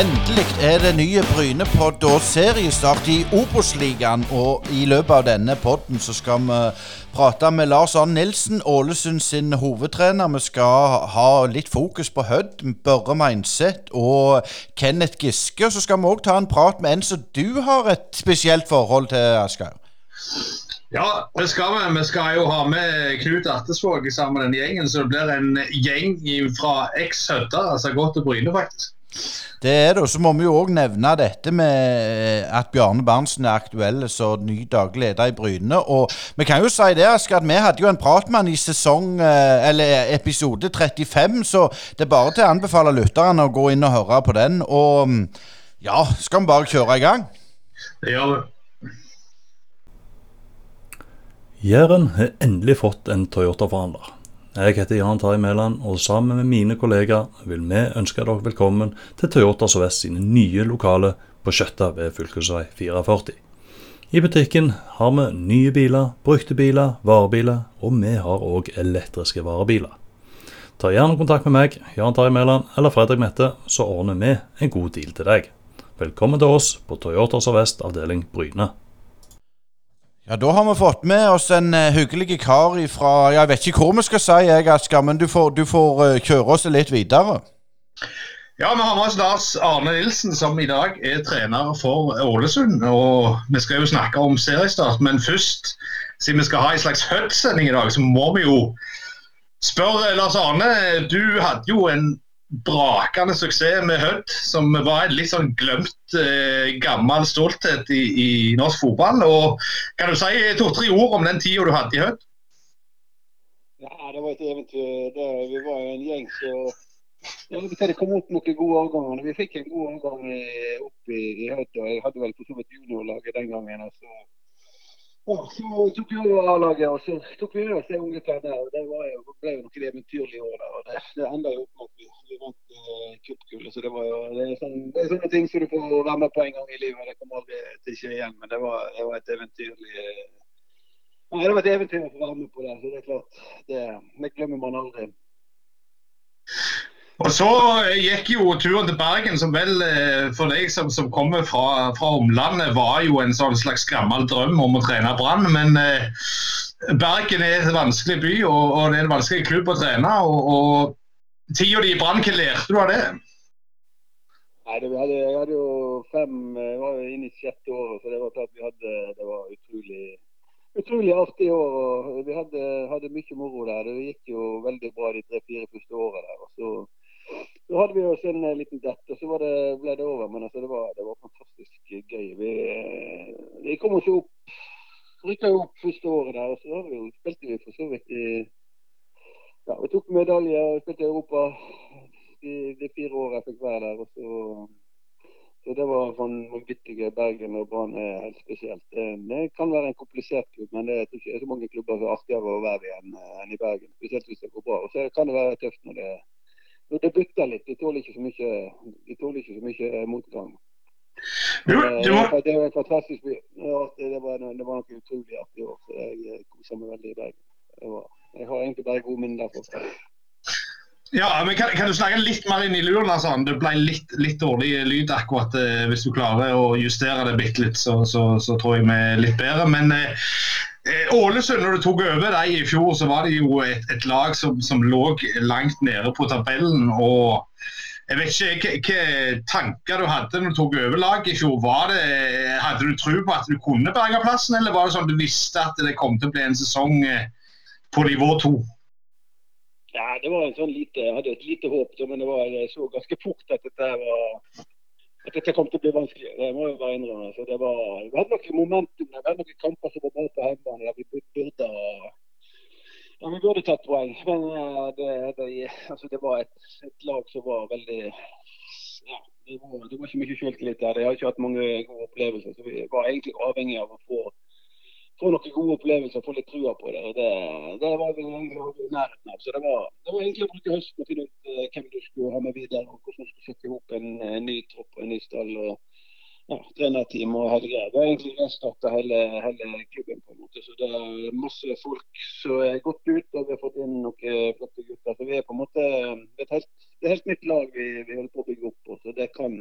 Endelig er det nye bryne på og seriestart i Obos-ligaen. Og i løpet av denne podden så skal vi prate med Lars Arne Nilsen, Ålesund sin hovedtrener. Vi skal ha litt fokus på Hødd, Børre Meinseth og Kenneth Giske. Og så skal vi òg ta en prat med en som du har et spesielt forhold til, Asgeir. Ja, det skal vi. Vi skal jo ha med Knut Attesvåg sammen med den gjengen. Så det blir en gjeng fra eks-Hødda, altså godt til Bryne, faktisk. Det er det. Så må vi jo òg nevne dette med at Bjarne Berntsen er aktuell som ny daglig leder i Bryne. Og vi kan jo si det, Aske, at vi hadde jo en prat med han i sesong, eh, eller episode 35, så det er bare til å anbefale lytterne å gå inn og høre på den. Og mm, ja, skal vi bare kjøre i gang? Det gjør vi. Jæren har endelig fått en Toyota-forhandler. Jeg heter Jan Terje Mæland, og sammen med mine kollegaer vil vi ønske dere velkommen til Toyota Sør-Vest sine nye lokaler på Skjøtta ved fylkesvei 44. I butikken har vi nye biler, brukte biler, varebiler, og vi har òg elektriske varebiler. Ta gjerne kontakt med meg, Jan Terje Mæland eller Fredrik Mette, så ordner vi en god deal til deg. Velkommen til oss på Toyota Sør-Vest avdeling Bryne. Ja, Da har vi fått med oss en uh, hyggelig kar fra Jeg vet ikke hvor vi skal si, jeg, Asker, men du får, du får uh, kjøre oss litt videre. Ja, Vi har med oss Lars Arne Nilsen, som i dag er trener for Ålesund. og Vi skal jo snakke om seriestart, men først, siden vi skal ha en slags Hødd-sending i dag, så må vi jo spørre Lars Arne. Du hadde jo en brakende suksess med Hødd, som var en litt sånn glemt eh, gammel stolthet i, i, norsk fotball. Og Kan du si to-tre ord om den tida du hadde i Hødd? Ja, det var et eventyr. Det, vi var en gjeng som Det kom opp noen gode årganger. Vi fikk en god årgang opp i, i Hødd. Jeg hadde vel for så vidt juniorlaget den gangen. Og så tok vi over A-laget og så tok vi over seg unge trenere. Det var jo, ble jo noen eventyrlige år der. og Det, det enda jo opp med at vi, vi vant uh, cupgullet. Så det, var jo, det, er sånn, det er sånne ting som du får være med på en gang i livet. Det kommer aldri til å skje igjen. Men det var, det var et eventyrlig uh, Nei, det var et eventyr å få være med på det. Så det er klart, det, det glemmer man aldri. Og Så gikk jo turen til Bergen, som vel eh, for deg som, som kommer fra, fra, omlandet, var jo en sånn slags gammel drøm om å trene Brann. Men eh, Bergen er en vanskelig by, og, og, det er en vanskelig klubb å trene. og, og Tida di i Brann, hva lærte du av det? Nei, det, hadde, Jeg hadde jo fem Jeg var jo inne i sjette året, så det var klart vi hadde Det var utrolig utrolig artig år. og Vi hadde, hadde mye moro der. Det gikk jo veldig bra de tre-fire første årene der. og så så hadde vi oss en eh, liten dett, og så det, ble det over. Men altså, det, var, det, var, fantastisk gøy. Vi, eh, vi kom oss opp rykka opp første året der, og så vi, spilte vi for så vidt i ja, Vi tok medalje og spilte i Europa de, de fire årene jeg fikk være der. og så så Det var sånn gøy. Bergen og Brann er helt spesielt. Det, kan være en komplisert klubb, men det er ikke så mange klubber som er artigere å være i enn, enn i Bergen. Spesielt hvis det går bra. Og så kan det være tøft når det, det bytter litt. De tåler ikke så mye, ikke så mye motgang. Du, du må... Eh, det var en fantastisk by. Det var, det var noe utrolig artig år. så Jeg koser meg veldig i Bergen. Jeg har egentlig bare gode minner derfra. Ja, men kan, kan, du snakke litt mer inn i luren? Altså? Det ble litt, litt, dårlig lyd akkurat. Eh, hvis du klarer å justere det bitte litt, så, så, så, tror jeg vi er litt bedre. Men eh, Eh, Ålesund, når du tok over dem i fjor, så var det jo et, et lag som, som, lå langt nede på tabellen. og jeg vet ikke hvilke tanker du hadde når du tok over laget i fjor. Det, hadde du tro på at du kunne berge plassen, eller var det sånn at du visste at det kom til å bli en sesong eh, på nivå to? Ja, det var en sånn lite, Jeg hadde et lite håp, men det var, jeg så ganske fort at dette var at dette kom til å bli vanskelig. Det må jeg bare innrømme. Så det var, vi hadde noen momentum, vi hadde noen kamper som var bra på hjemmebane der vi burde ja, vi burde tatt poeng. Men det, det, altså det var et, et, lag som var veldig ja, det var, det var ikke mye selvtillit der. De har ikke hatt mange gode opplevelser. Så vi var egentlig avhengig av å få få noen gode opplevelser, få litt trua på det. Det, det var vi egentlig i nærheten av. Så det var, det var egentlig å bruke høsten og finne ut uh, hvem du skulle ha med videre, og hvordan du skulle sette ihop en, en, ny tropp og en ny stall. og ja, trenerteam og hele greia. Det er egentlig restarta hele, hele, klubben. på en måte. Så Det er masse folk som er gått ut, og vi har fått inn noen flotte gutter. Så vi er på en måte, et helt, er helt nytt lag vi, vi holder på å bygge opp. på, så det kan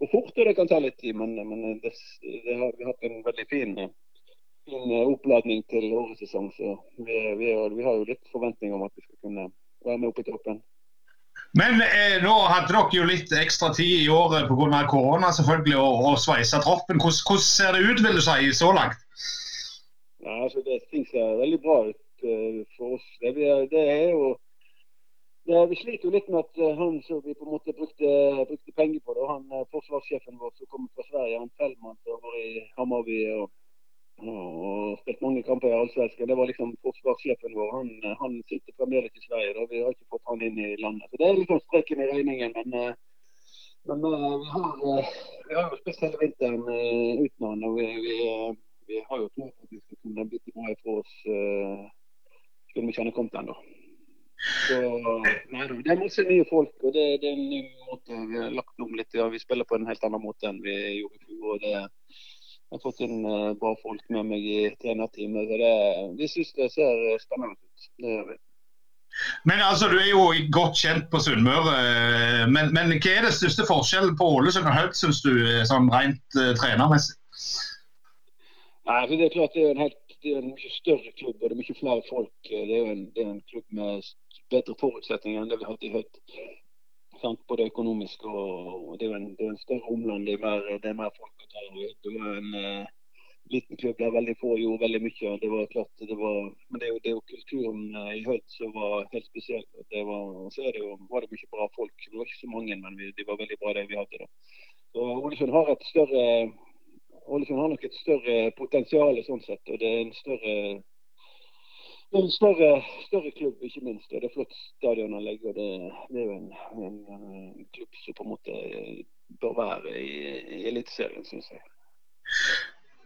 gå fort, og det kan ta litt tid. Men, men det, det har, vi har hatt en veldig fin, fin oppladning til årets sesong. Så vi, vi, vi, har jo litt forventninger om at vi skal kunne være med opp i toppen. Men eh, nå hadde dere jo litt ekstra tid i året pga. korona selvfølgelig, og, og sveisa troppen. Hvordan, hvordan, ser det ut, vil du si, så langt? Ja, altså det Ting ser veldig bra ut uh, for oss. Det, det er jo det, Vi sliter jo litt med at uh, han som vi på en måte brukte, brukte penger på, det, han forsvarssjefen vår som kommer fra Sverige, han Fellmann som var i Hammarby. og og spilt mange kamper i Allsvenskan. Det var liksom forsvarssjefen vår. Han, han sitter fremdeles i Sverige. Da. Vi har ikke fått han inn i landet. Så Det er liksom streken i regningen. Men, eh, men eh, vi, har, eh, vi, har, jo spist hele vinteren uten han. Og vi, vi, vi har jo tro på at vi skal kunne bytte noe ifra oss skulle vi ikke ha kommet ennå. Så, nei, det er masse nye folk, og det, det, er en ny måte vi har lagt om litt. Ja, vi spiller på en helt annen måte enn vi gjorde i fjor. og det jeg har fått inn uh, bra folk med meg i trenerteamet. så det, Vi syns det ser spennende ut. Det gjør vi. Men altså, Du er jo godt kjent på Sunnmøre. Eh, men, men, hva er det største forskjellen på Ålesund og Hødd, syns du, eh, sånn rent uh, trenermessig? Nei, for Det er klart det er en, helt, det er en mye større klubb og det er mye flere folk. Det er jo en, det er en klubb med bedre forutsetninger enn det vi har hatt i Hødd sant? både økonomisk og, det, er en, det, er en, større omland. Det er mer, det er mer folk å ta Det var en uh, liten klubb der veldig få gjorde veldig mye. Det var klart, det var, men det er jo, det er jo kulturen uh, i Hødd som var helt spesiell. Det var, så er det jo, var det mye bra folk. Det var ikke så mange, men vi, de var veldig bra, det vi hadde. da. Så Ålesund har et større Ålesund har nok et større potensial sånn sett. og det er en større det er en større, større, klubb, ikke minst. og Det er flott stadionanlegg. og Det, det er jo en, en, en, klubb som på en måte bør være i, i Eliteserien, syns jeg.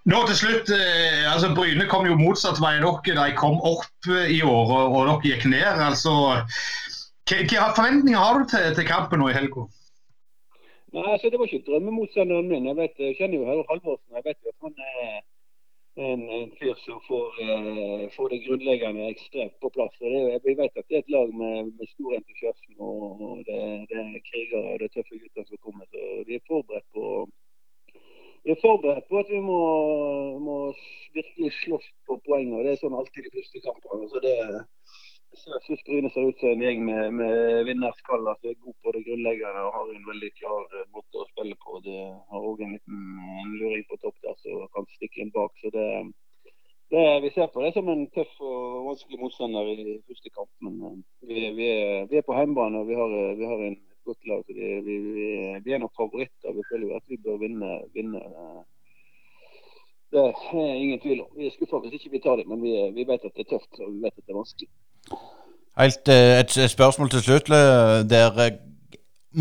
Nå til slutt, eh, altså Bryne kom jo motsatt vei dere. De kom opp i år, og, og dere gikk ned. altså Hvilke forventninger har du til, til kampen nå i helga? Nei, altså Det var ikke drømmemotstanderen min. Jeg vet, jeg kjenner jo Halvorsen. Jeg vet jo at han er en, en fyr som får, eh, får, det grunnleggende ekstremt på plass. Og det, vi vet at det er et lag med, med stor entusiasme. og, og det, det, er krigere og det er tøffe gutter som kommer. så Vi er forberedt på vi er forberedt på at vi må, må virkelig slåss på poeng. og Det er sånn alltid de første kampene. så det syns Bryne ser ut som en gjeng med, med vinnerskaller som er god på det grunnleggende og har en veldig klar eh, måte å spille på. Det har òg en liten en luring på topp der som kan stikke inn bak. så det, det, Vi ser på det som en tøff og vanskelig motstander i første kamp. Men eh, vi, vi, er, vi er, på hjemmebane og vi har, vi har en, godt lag. så vi, vi, er nok favoritter. Vi føler at vi bør vinne. vinne eh, det er ingen tvil om. Vi er skuffa hvis ikke vi tar det, men vi, vi, vet at det er tøft og vi vet at det er vanskelig. Helt, eh, et, et, spørsmål til slutt. Eh, der eh,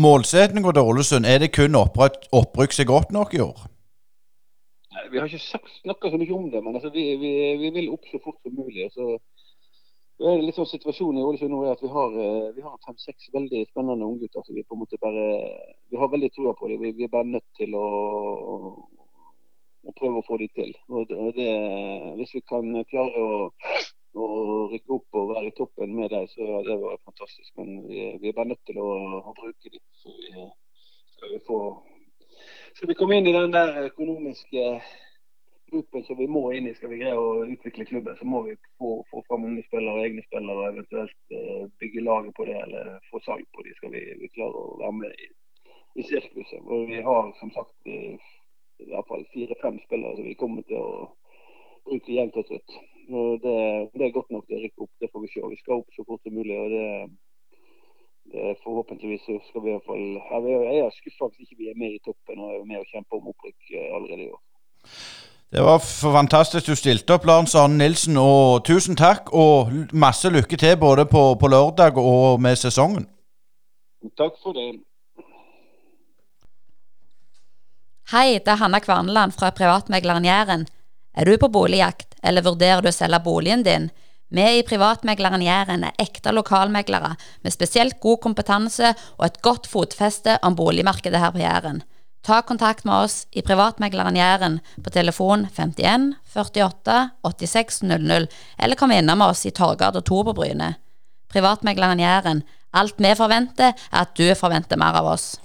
Målsettinga til Ålesund, er det kun opprykk som er godt nok i år? Vi har ikke snakka så mye om det, men altså, vi, vi, vi, vil opp så fort som mulig. Så det er litt sånn Situasjonen i Ålesund nå er at vi har, vi har fem-seks veldig spennende unggutter. Altså, vi vi har veldig troa på dem. Vi, vi, er bare nødt til å, å prøve å få dem til. Og det, hvis vi kan klare å å rykke opp og være i toppen med dem, så det var fantastisk. Men vi, vi er bare nødt til å, å bruke dem. Så vi, skal vi få Skal vi komme inn i den der økonomiske gruppen som vi må inn i, skal vi greie å utvikle klubben, så må vi få, få fram unge spillere, egne spillere, og eventuelt uh, bygge laget på det eller få salg på dem. Skal vi, vi klare å være med i, i sirkuset. Og vi har som sagt i hvert fall fire-fem spillere som vi kommer til å bruke jevnt og trutt. Det, det, er godt nok til å rykke opp. Det får vi se. Vi skal opp så fort som mulig. og det, det Forhåpentligvis så skal vi i hvert fall Jeg er skuffa hvis ikke vi er med i toppen og er med og kjemper om opprykk eh, allerede i år. Det var fantastisk du stilte opp, Lars Arne Nilsen. Og tusen takk, og masse lykke til både på, på lørdag og med sesongen. Takk for det. Hei, det er Hanna Kvarneland fra privatmegleren Jæren. Er du på boligjakt, eller vurderer du å selge boligen din? Vi i Privatmegleren Jæren er ekte lokalmeglere med spesielt god kompetanse og et godt fotfeste om boligmarkedet her på Jæren. Ta kontakt med oss i Privatmegleren Jæren på telefon 51 48 86 00, eller kom innom oss i 2 på Bryne. Privatmegleren Jæren. Alt vi forventer, er at du forventer mer av oss.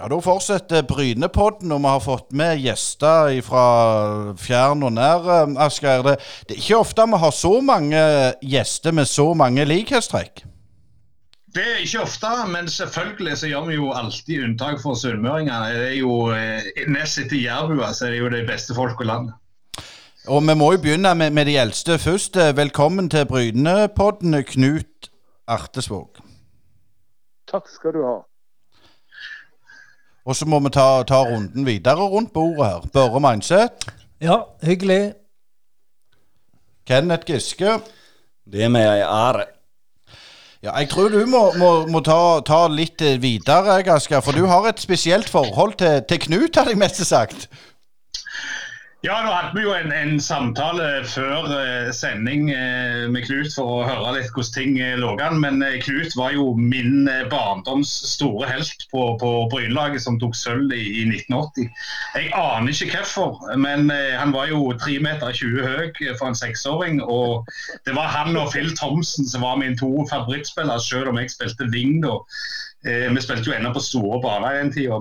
Ja, Da fortsetter Brynepodden, og vi har fått med gjester fra fjern og nær. eh, Asgeir. Det, det er ikke ofte vi har så mange gjester med så mange likhetstrekk. Det er ikke ofte, men selvfølgelig så gjør vi jo alltid unntak for sunnmøringene. Det er jo eh, Nest etter jærbua så er det jo de beste folk i landet. Og vi må jo begynne med, med de eldste først. Eh, Velkommen til Brynepodden, Knut Artesvåg. Takk skal du ha. Og så må vi ta, ta runden videre rundt bordet her. Børre Mindset. Ja, hyggelig. Kenneth Giske. Det er med ei ære. Ja, jeg tror du må, må, må ta, ta litt eh, videre, Asgeir. For du har et spesielt forhold til, til Knut, hadde jeg mest sagt. Ja, nå hadde vi jo en, en samtale før eh, sending eh, med Knut for å høre litt hvordan ting eh, lå an. Men Knut var jo min barndoms store helt på, på Brynlaget som tok sølv i, i 1980. Jeg aner ikke hvorfor, men han var jo 3,20 meter 20 høy for en seksåring. Og det var han og Phil Thomsen som var mine to favorittspillere, selv om jeg spilte wing da. Vi spilte jo ennå på store baner i den tida.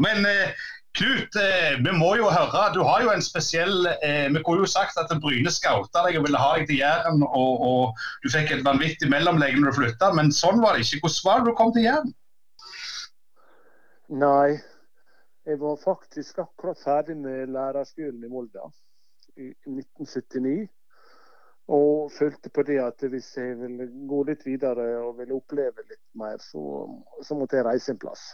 Knut, eh, vi må jo høre, du har jo en spesiell eh, Vi kunne jo sagt at Bryne skauta deg og ville ha deg til Jæren, og, og du fikk et vanvittig mellomlegg når du flytta, men sånn var det ikke. Hvordan var det du kom til Jæren? Nei, jeg var faktisk akkurat ferdig med lærerskolen i Molde i 1979. Og følte på det at hvis jeg ville gå litt videre og ville oppleve litt mer, så, så måtte jeg reise en plass.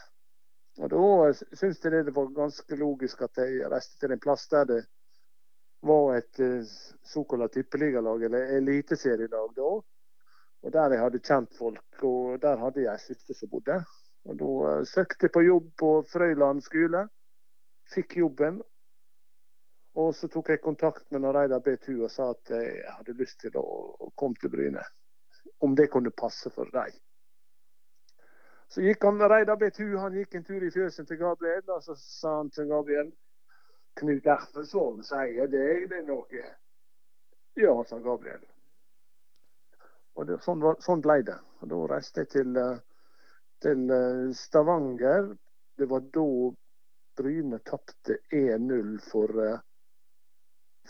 Og Da syns jeg det var ganske logisk at jeg reiste til en plass der det var et eh, såkalt tippeligalag, eller eliteserielag da. Og der jeg hadde kjent folk, og der hadde jeg ei søster som bodde. Og Da eh, søkte jeg på jobb på Frøyland skole. Fikk jobben. Og så tok jeg kontakt med Reidar BTU og sa at jeg hadde lyst til å, komme til Bryne. Om det kunne passe for dem. Så gikk han Reidar BTU han gikk en tur i fjøsen til Gabriel, og så sa han til Gabriel Knut Erfelsson sier deg det er noe? Ja, sa Gabriel. Og det, sånn, var, sånn ble det. Og Da reiste jeg til, eh, til eh, Stavanger. Det var da Bryne tapte 1-0 for, eh,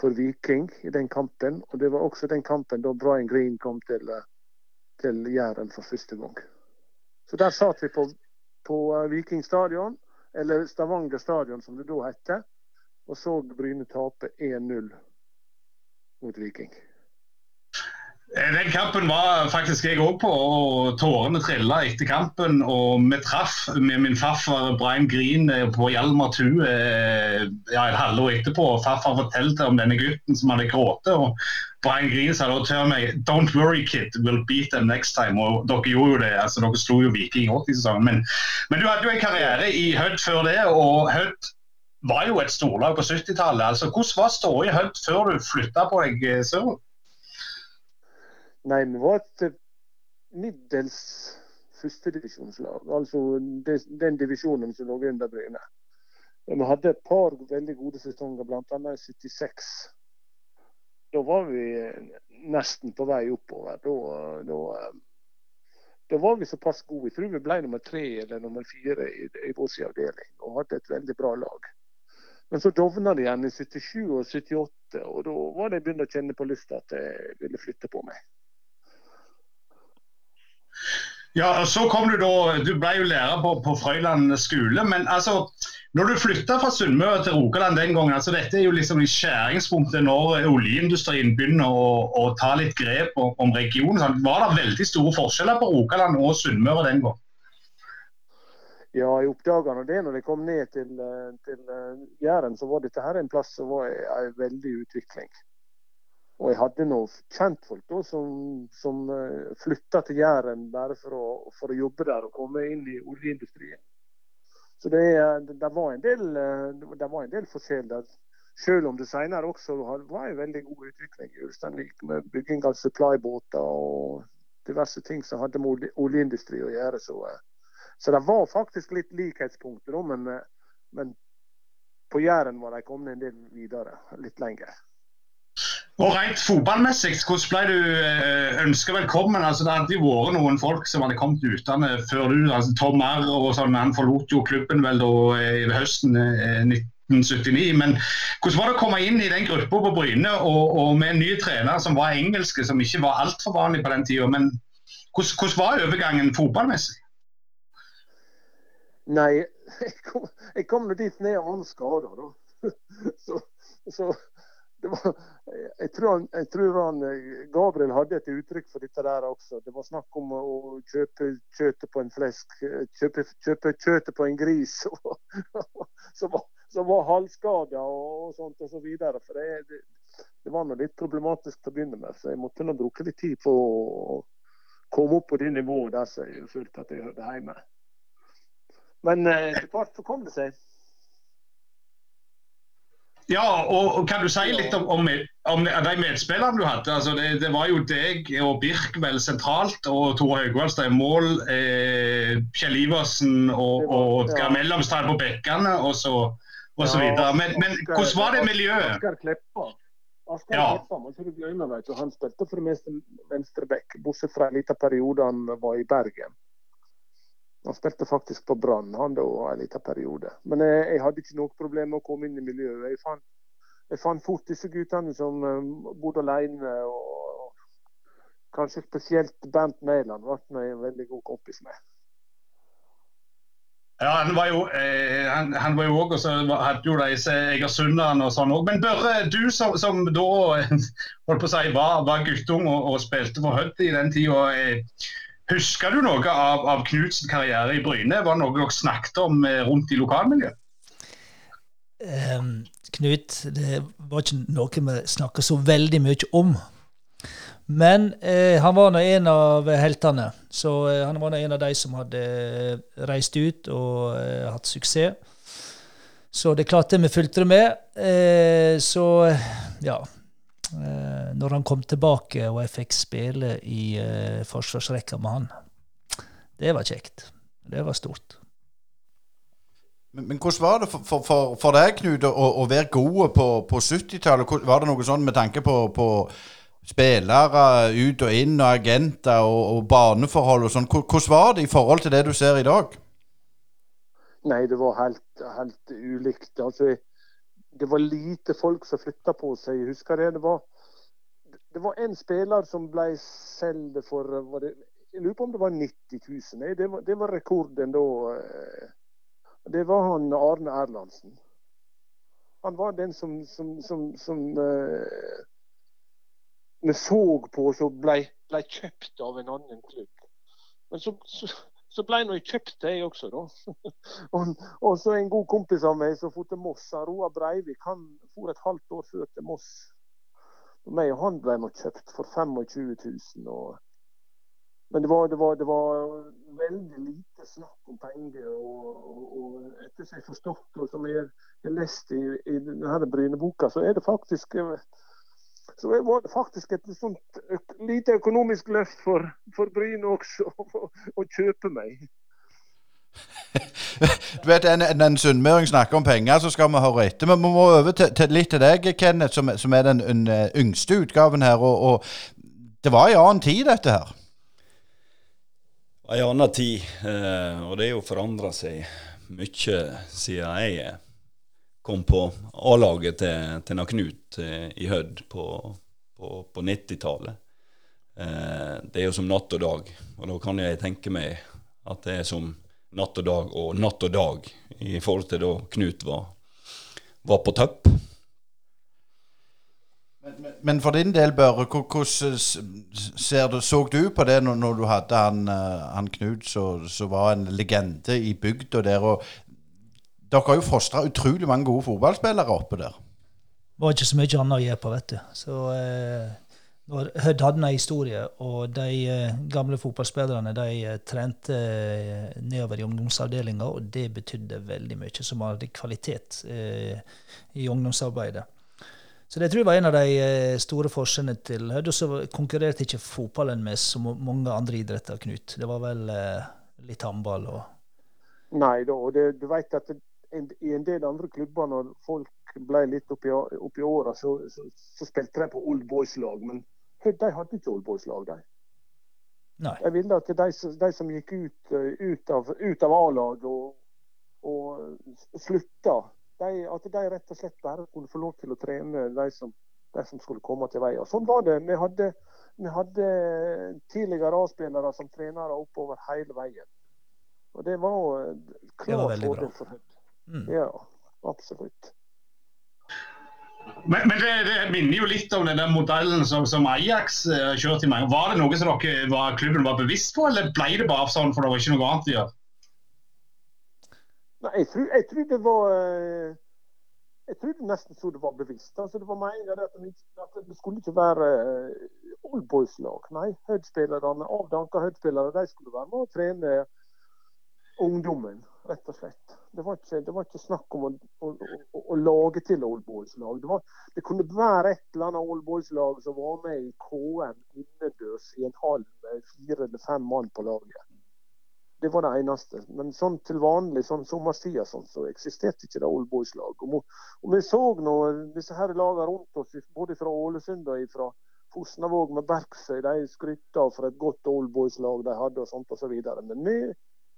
for Viking i den kampen. Og det var også den kampen da Brian Green kom til, til Jæren for første gang. Så der satt vi på, på eh, Viking stadion, eller Stavanger stadion som det da hette, og så Bryne tape 1-0 mot Viking. Eh, Den kampen var faktisk jeg òg på, og tårene trilla etter kampen. Og vi traff med min farfar Brian Green eh, på Hjalmar 2 eh, ja, et halvår etterpå. og Farfar fortalte om denne gutten som hadde grått. Og Brian Green sa da til meg Don't worry, kid, we'll beat them next time. Og dere gjorde jo det. altså Dere slo jo Viking i 80-sesongen. Men, men du hadde jo en karriere i Hødd før det, og Hødd var jo et storlag på 70-tallet. altså Hvordan var ståa i Hødd før du flytta på deg sørover? Nei, vi var et eh, middels førstedivisjonslag. Altså den divisjonen som lå under Bryne. Vi hadde et par veldig gode sesonger, bl.a. i 76. Da var vi eh, nesten på vei oppover. Da, da, eh, da var vi såpass gode. Jeg tror vi ble nummer tre eller nummer fire i, i vår avdeling og hadde et veldig bra lag. Men så dovna det igjen i 77 og 78, og da var det jeg begynte å kjenne på lyst at jeg ville flytte på meg. Ja, så kom Du da, du ble jo lærer på, på Frøyland skole. men altså, når du flytta fra Sunnmøre til Rogaland den gangen, altså dette er jo liksom i skjæringspunktet når oljeindustrien begynner å, å ta litt grep om, om regionen. sånn. Var det veldig store forskjeller på Rogaland og Sunnmøre den gangen? Ja, jeg oppdaga det når jeg kom ned til, eh, til eh, Jæren, så var dette her en plass som var en veldig utvikling. Og jeg hadde noen kjentfolk da, som, som flytta til Jæren bare for å, for å jobbe der og komme inn i oljeindustrien. Så det, det, det, var en del, eh, det var en del forskjell der. Selv om det senere også var en veldig god utvikling i Ulsteinvik med bygging av supply-båter og diverse ting som hadde med oljeindustri å gjøre. Så, eh, så det var faktisk litt likhetspunkter, men, eh, men på Jæren var de kommet en del videre, litt lenger. Og rent fotballmessig, hvordan ble du eh, ønska velkommen? Altså, det hadde jo vært noen folk som hadde kommet utlandet før du. altså Tom Arr og sånn, han forlot jo klubben vel da eh, i høsten 1979. Men hvordan var det å komme inn i den gruppa på Bryne og, og, med en ny trener som var engelske, som ikke var altfor vanlig på den tida? Men hvordan, hvordan var overgangen fotballmessig? Nei, jeg kom, jeg kom dit ned var skada, da. Så, så var, jeg, tror han, jeg, tror han, Gabriel hadde et uttrykk for dette der også. Det var snakk om å kjøpe kjøttet på en flesk, kjøpe, kjøpe kjøttet på en gris som var, som var halvskada og, sånt og så videre. For det, det, det var noe litt problematisk til å begynne med, så jeg måtte nå bruke litt tid på å komme opp på det nivået der jeg følte at jeg hørte hjemme. Men eh, etter hvert kom det seg. Ja, og kan du si litt om, om, om de medspillerne du hadde? Altså det, det, var jo deg og Birk vel sentralt, og Tore Haugvaldstad i mål. Eh, Kjell Iversen og, og ja. mellomstad på bekkene og så, og så videre. Men, men, hvordan var det miljøet? Oskar Kleppa. Oskar ja. Kleppa, må ikke glemme, vet du. Han spilte for det meste venstreback, bortsett fra en liten periode han var i Bergen. Han spilte faktisk på Brann han da en liten periode. Men jeg, jeg, hadde ikke noe problem med å komme inn i miljøet. Jeg fant, jeg fant fort disse guttene som um, bodde alene. Og, kanskje spesielt Bernt Mæland ble jeg en veldig god kompis med. Ja, Han var jo eh, han, han, var jo også, hadde jo de Egersundene og sånn òg. Men Børre, du som, som, da holdt på å si, var, var guttung og, og spilte for Hødd i den tida. Eh, Husker du noe av, av Knutsens karriere i Bryne? Var det noe dere snakket om eh, rundt i lokalmiljøet? Um, Knut, det var ikke noe vi snakka så veldig mye om. Men eh, han var nå en av heltene. Så eh, han var nå en av de som hadde eh, reist ut og eh, hatt suksess. Så det klart det vi fulgte med. Eh, så ja, når han kom tilbake og jeg fikk spille i uh, forsvarsrekka med han. Det var kjekt. Det var stort. Men, men hvordan var det for, for, for deg, Knut, å, å, være god på, på 70-tallet? Var det noe sånn med tanke på, på spillere ut og inn, og agenter og, og baneforhold og sånn? Hvordan var det i forhold til det du ser i dag? Nei, det var helt, helt ulikt. Altså, det var lite folk som flytta på seg. Jeg husker det. Det var, det var en spiller som ble solgt for det, Jeg lurer på om det var 90 000. Nei, det, var, det var rekorden da. Eh, det var han Arne Erlandsen. Han var den som, som, som, som uh, vi så på som ble, ble, kjøpt av en annen klubb. Men så så ble jeg kjøpt, jeg også, da. og, og, så en god kompis av meg som for til Moss, Roar Breivik, han for et halvt år før til Moss. Og meg og han ble nå kjøpt for 25 000. Og, men det var, det, var, det var, veldig lite snakk om penger. Og, og, etter som jeg forstått, og som jeg har lest i, i denne Bryneboka, så er det faktisk så det var faktisk et sånt lite økonomisk løft for, for Bryne også, å, å kjøpe meg. du vet, En, en sunnmøring snakker om penger, så skal vi høre etter. Men vi må over til, til litt til deg, Kenneth, som, som er den un, yngste utgaven her. Og, og, det var en annen tid, dette her? En annen tid, eh, og det er jo forandra seg mye siden jeg er kom på A-laget til, til Knut eh, i Hødd på, på, på 90-tallet. Eh, det er jo som natt og dag, og da kan jeg tenke meg at det er som natt og dag og natt og dag i forhold til da Knut var, var på topp. Men, for din del, Børre, hvordan så du på det når, når du hadde han, eh, han Knut som var en legende i bygda der? og dere har jo fostra utrolig mange gode fotballspillere oppe der. Det var ikke så mye annet å gjøre på, vet du. Så eh, Hødd hadde en historie, og de eh, gamle fotballspillerne de eh, trente eh, nedover i ungdomsavdelinga, og det betydde veldig mye, som hadde kvalitet eh, i ungdomsarbeidet. Så det tror jeg var en av de store forskjellene til Hødd. Og så konkurrerte ikke fotballen med så mange andre idretter, Knut. Det var vel litt håndball og Nei da, og det, du vet at det, i en del andre klubber, når folk ble litt oppi, oppi åra, så, så, så, spilte de på Old Boys-lag. Men de hadde ikke Old Boys-lag, de. Nei. Jeg ville at de, de som gikk ut, eh, ut av, ut av A-laget og, og slutta, de, at de rett og slett bare kunne få lov til å trene de som, de som skulle komme til veien. Sånn var det. Vi hadde, vi hadde tidligere A-spillere som trenere oppover hele veien. Og det var klart fordel for Hødd. Mm. Ja, absolutt. Men, men det, det, minner jo litt om den der modellen som, som Ajax uh, kjørte i mange. Var det noe som dere var, klubben var bevisst på, eller ble det bare sånn for det var ikke noe annet å gjøre? Nei, jeg tror, jeg tror det var Jeg tror det nesten så det var bevisst. Altså, det var meningen at, at det skulle ikke være uh, oldboys-lag. Nei, Hødd-spillerne, avdanka Hødd-spillere, de skulle være med og trene ungdommen, rett og slett. Det var ikke, det var ikke snakk om å, å, å, å lage til oldboys-lag. Det, det, kunne være et eller annet oldboys-lag som var med i KM innendørs i en hall med fire eller fem mann på laget. Det var det eneste. Men sånn til vanlig sånn sommerstid sånn, så eksisterte ikke det oldboys-lag. Og, og, vi så nå disse her lagene rundt oss, både fra Ålesund og fra Fosnavåg med Berksøy, de skrytta for et godt oldboys-lag de hadde og sånt og så videre. Men vi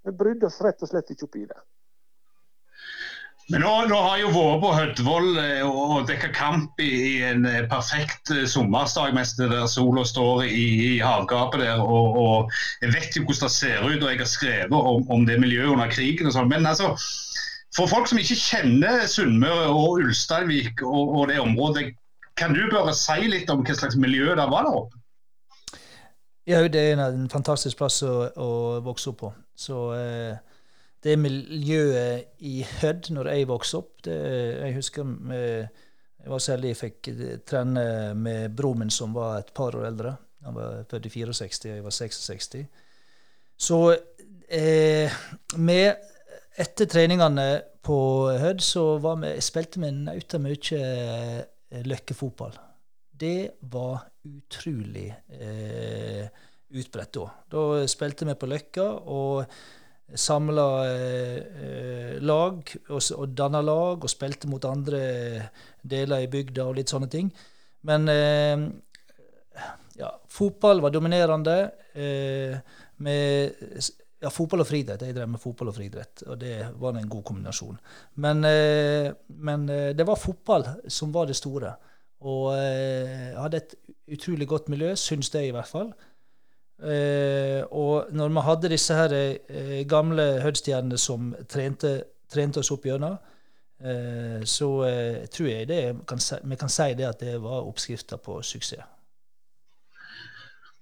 vi brydde oss rett og slett ikke opp i det. Men nå, nå har jo vært på Hødvoll eh, og dekka kamp i, i, en eh, perfekt eh, sommersdag mens det der sola står i, i havgapet der. Og, og, Jeg vet jo hvordan det ser ut, og jeg har skrevet om, om det miljøet under krigen. og sånn, Men altså, for folk som ikke kjenner Sunnmøre og Ulsteinvik og, og, det området, kan du bare si litt om hva slags miljø det var der oppe? Ja, det er en fantastisk plass å, å vokse opp på. Så eh, det miljøet i Hødd når jeg vokste opp det, Jeg husker med, jeg var så heldig jeg fikk eh, trene med broren min som var et par år eldre. Han var født i 64, og jeg var 66. Så eh, med etter treningene på Hødd så vi, spilte vi nauta mye eh, løkkefotball. Det var utrolig eh, utbredt da. Da spilte vi på Løkka og samla eh, lag og, og danna lag og spilte mot andre deler i bygda og litt sånne ting. Men eh, ja, fotball var dominerende. Eh, med ja, fotball og friidrett. Jeg drev med fotball og friidrett, og det var en god kombinasjon. Men, eh, men eh, det var fotball som var det store. Og jeg hadde et utrolig godt miljø, syns det i hvert fall. Eh, og når vi hadde disse her eh, gamle Hødd-stjernene som trente, trente, oss opp gjennom, eh, så eh, tror jeg det kan, vi kan si det at det var oppskrifta på suksess.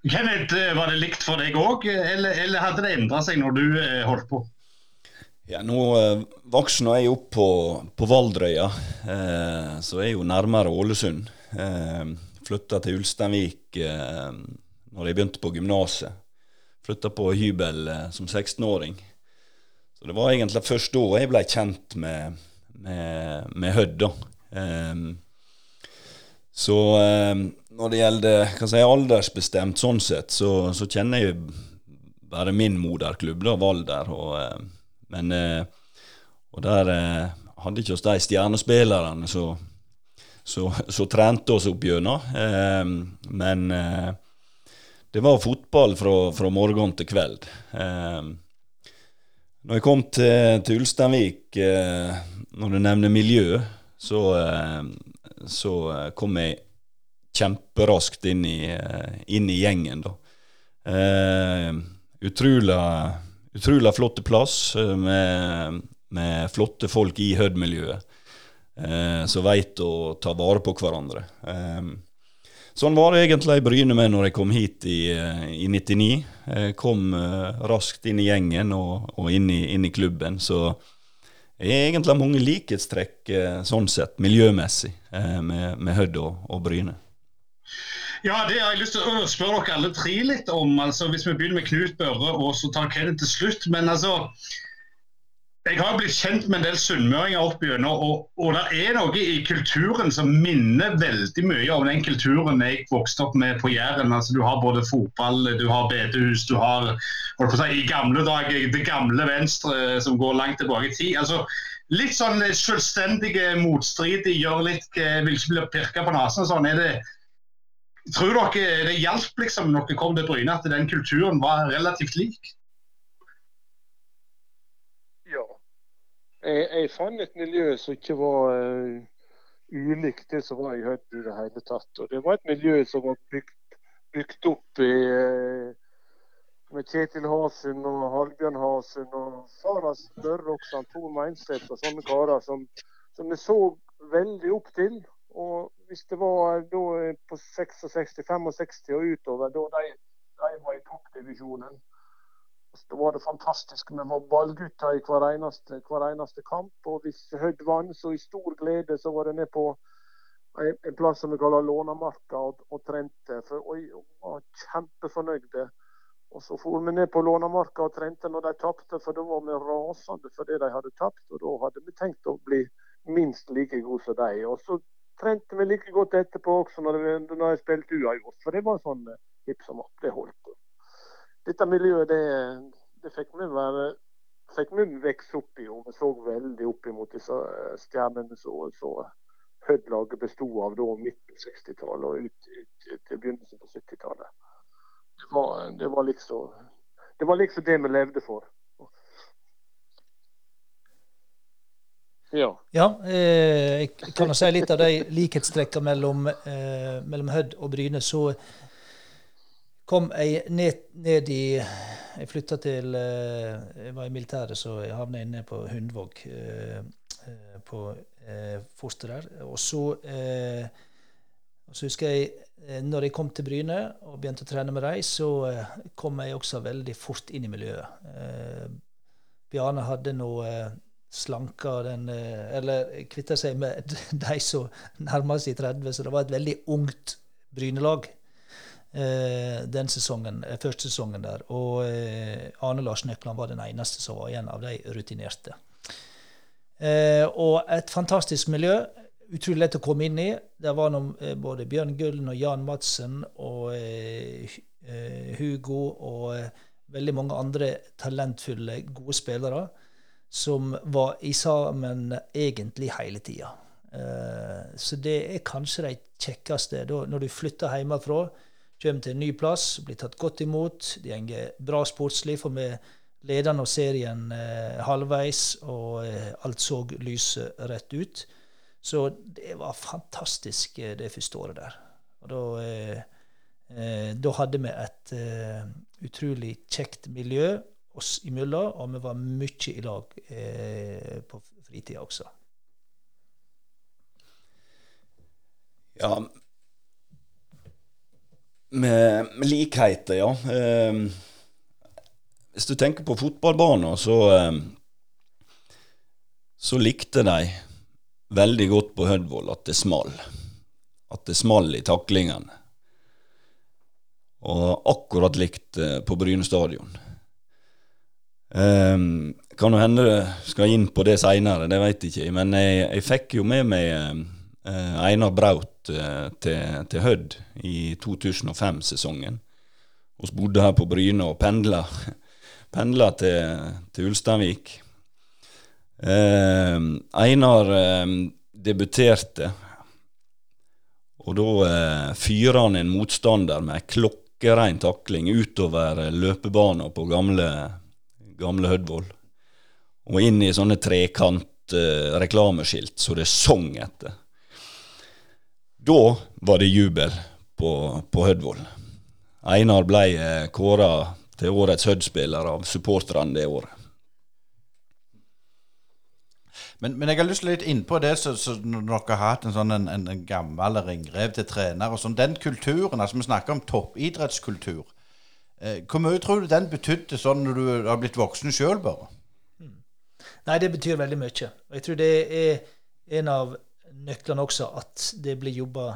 Kenneth, eh, var det likt for deg òg, eller, eller, hadde det endra seg når du eh, holdt på? Ja, Nå eh, vokste jeg opp på, på Valdrøya, eh, så er jeg jo nærmere Ålesund. Eh, Flytta til Ulsteinvik eh, når jeg begynte på gymnaset. Flytta på hybel eh, som 16-åring. Så det var egentlig først da jeg ble kjent med, med, med Hødd. Eh, så eh, når det gjelder hva si, aldersbestemt sånn sett, så, så, kjenner jeg bare min moderklubb, da, Valder. og eh, men eh, Og der eh, hadde ikke oss de stjernespillerne som så, trente oss opp gjennom. Eh, men det var fotball fra, fra morgen til kveld. når jeg kom til, til Ulsteinvik, når du nevner miljø, så, så kom jeg kjemperaskt inn i, inn i gjengen, da. utrolig utrolig flotte plass eh, med, med flotte folk i Hødd-miljøet eh, som veit å ta vare på hverandre. Eh, sånn var det egentlig i Bryne med når jeg kom hit i, eh, i 99. Jeg kom eh, raskt inn i gjengen og, og inn, i, inn, i, klubben. Så jeg er egentlig mange likhetstrekk eh, sånn sett, miljømessig, med, med Hødd og, og Bryne. Ja, det har jeg lyst til å spørre dere alle tre litt om. altså Hvis vi begynner med Knut Børre og så tar Kenneth til slutt. Men altså, jeg har blitt kjent med en del sunnmøringer opp gjennom, og, og det er noe i kulturen som minner veldig mye om den kulturen jeg vokste opp med på Jæren. Altså, du har både fotball, du har bedehus, du har si, i gamle dager det gamle Venstre som går langt tilbake i tid. Altså, litt sånn selvstendige, motstridige, gjør litt, vil ikke bli pirka på nesen. Sånn er det. Tror dere det hjalp liksom, når dere kom til Bryne, at den kulturen var relativt lik? Jeg, jeg fant et miljø som ikke var uh, ulikt det som var i Hødd i det hele tatt. Og det var et miljø som var bygd, bygd opp i, uh, med Kjetil Hasen og Halbjørn Hasen og Faras Børre også, Tor Meinseth og sånne karer som, som jeg så veldig opp til. Og hvis det var da på 66, 65 og utover, da de, de var i toppdivisjonen, da var det fantastisk. Vi var ballgutter i hver eneste, hver eneste, kamp. Og hvis Hødd vant, så i stor glede så var det ned på en, plass som vi kaller Lånamarka og, og trente. For, oi, var kjempefornøyde. Og så for vi ned på Lånamarka og trente når de tapte, for da var vi rasende for det de hadde tapt. Og da hadde vi tenkt å bli minst like gode som de. Og så trente vi like godt etterpå også når, vi, jeg spilte uavgjort. For det var sånn eh, hipp som opp. Det holdt dette miljøet, det, det fikk vi være fikk vi vokse opp i. og Vi så veldig opp imot disse eh, stjernene som Hødd-laget besto av da midten 60-tallet og ut, ut, til begynnelsen på 70-tallet. Det, det, var liksom, det var liksom det vi levde for. Ja. ja eh, jeg kan si litt av de likhetstrekkene mellom, eh, mellom Hødd og Bryne. Så kom jeg ned, ned i Jeg flytta til eh, Jeg var i militæret, så jeg havna inne på Hundvåg. Eh, eh, på foster der. Og så, så husker jeg når jeg kom til Bryne og begynte å trene med dem, så kom jeg også veldig fort inn i miljøet. Bjarne hadde noe slanka den Eller kvitta seg med de som nærma seg 30, så det var et veldig ungt Brynelag den sesongen, eh, første sesongen der. Og eh, Arne Lars Nøkland var den eneste som var en av de rutinerte. Eh, og et fantastisk miljø. Utrolig lett å komme inn i. Der var noen, eh, både Bjørn Gullen og Jan Madsen og eh, Hugo og veldig mange andre talentfulle, gode spillere som var i sammen egentlig hele tida. Så det er kanskje de kjekkeste når du flytter hjemmefra Kommer til en ny plass, blir tatt godt imot. Det går bra sportslig, for vi leder nå serien eh, halvveis, og eh, alt så lyset rett ut. Så det var fantastisk eh, det første året der. Og da, eh, eh, da hadde vi et eh, utrolig kjekt miljø oss imellom, og vi var mye i lag på fritida også. Ja, med, med likheter, ja. Eh, hvis du tenker på fotballbaner, så eh, så likte de veldig godt på Hødvold at det small. At det small i taklingene. Og akkurat likt uh, på Bryne stadion. Um, kan jo hende skal inn på det seinere, det veit ikke. Men jeg, jeg fikk jo med meg uh, Einar Braut Eh, til, til Hødd i 2005-sesongen. Vi bodde her på Bryne og pendla, pendla til, til Ulsteinvik. Eh, Einar eh, debuterte, og da eh, fyrer han en motstander med ei klokkerein takling utover løpebanen på gamle, gamle Hødvoll. Og inn i sånne trekant eh, så det sang etter. Da var det jubel på, på Hødvoll. Einar ble eh, kåra til årets Hødd-spiller av supporterne det året. Men, men, jeg har lyst til litt innpå det, så, så når dere har hatt en sånn en, en, en gammel ringrev til trener og sånn, Den kulturen, altså vi snakker om toppidrettskultur. Eh, hvor mye tror du den betydde sånn når du har blitt voksen sjøl, bare? Hmm. Nei, det betyr veldig mye. Og jeg tror det er en av nøklene også at det blir jobba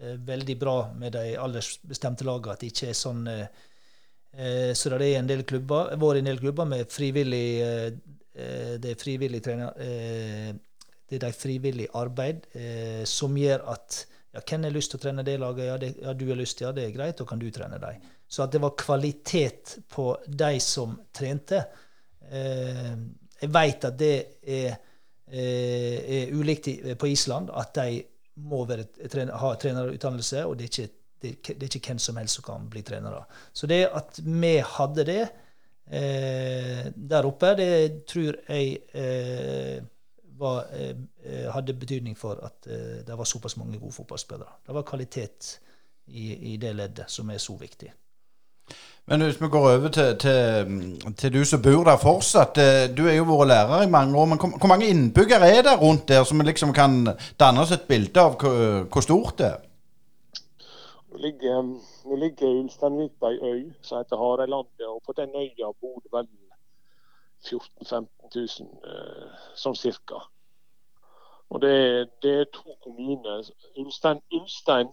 eh, veldig bra med de aldersbestemte lagene. At det ikke er sånn eh, eh, Så det er en del klubber, vært en del klubber med frivillig det er frivillig trener, det er de frivillig arbeid som gjør at ja, hvem har lyst til å trene det laget? Ja, det, ja, du har lyst, ja, det er greit, da kan du trene dem. Så at det var kvalitet på de som trente. Jeg veit at det er, er ulikt på Island, at de må være, ha trenerutdannelse, og det er ikke det, det, er ikke hvem som helst som kan bli trenere. Så det at vi hadde det eh, der oppe, det tror jeg eh, var, eh, hadde betydning for at eh, det var såpass mange gode fotballspillere. Det var kvalitet i, i, det leddet som er så viktig. Men hvis vi går over til, til, til du som bor der fortsatt. Eh, du er jo vært lærer i mange år. Men hvor, hvor mange innbyggere er det rundt der, som vi liksom kan danne oss et bilde av hvor, stort det er? Nå ligger, nå ligger Ulsteinvik på ei øy som heter Hareilandet, og på den øya bor det vel 14 000-15 000 eh, sånn cirka. Og det, det, er to kommuner. Ulstein, Ulstein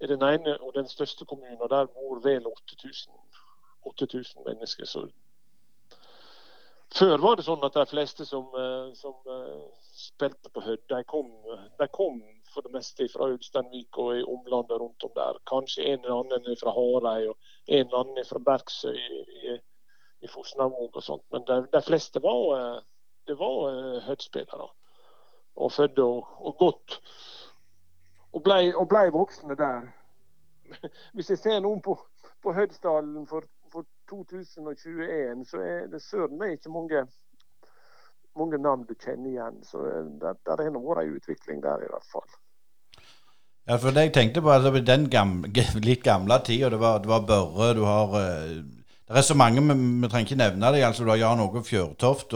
er den ene og den største kommunen, og der bor vel 8000, 8000 mennesker. Så før var det sånn at de fleste som, eh, som uh, spilte på Hødd, de kom, de kom for det meste fra Ulsteinvik og i omlandet rundt om der. Kanskje en eller annen fra Hareid og en eller annen fra Bergsøy i, i, i Fosnavåg og sånt. Men de, de fleste var, eh, det var Hødd-spillere. Og fødte og, og godt. Og ble, og ble voksne der. Hvis jeg ser noen på, på Hødsdalen for, for 2021, så er det søren meg ikke mange mange navn du kjenner igjen. Så der, det, det har vært en utvikling der, i hvert fall. Ja, for det jeg tenkte på, altså, den gamle, litt gamle tida, det det var Børre, du har uh, Det er så mange, vi, vi trenger ikke nevne det, Altså, du har Jan Åge Fjørtoft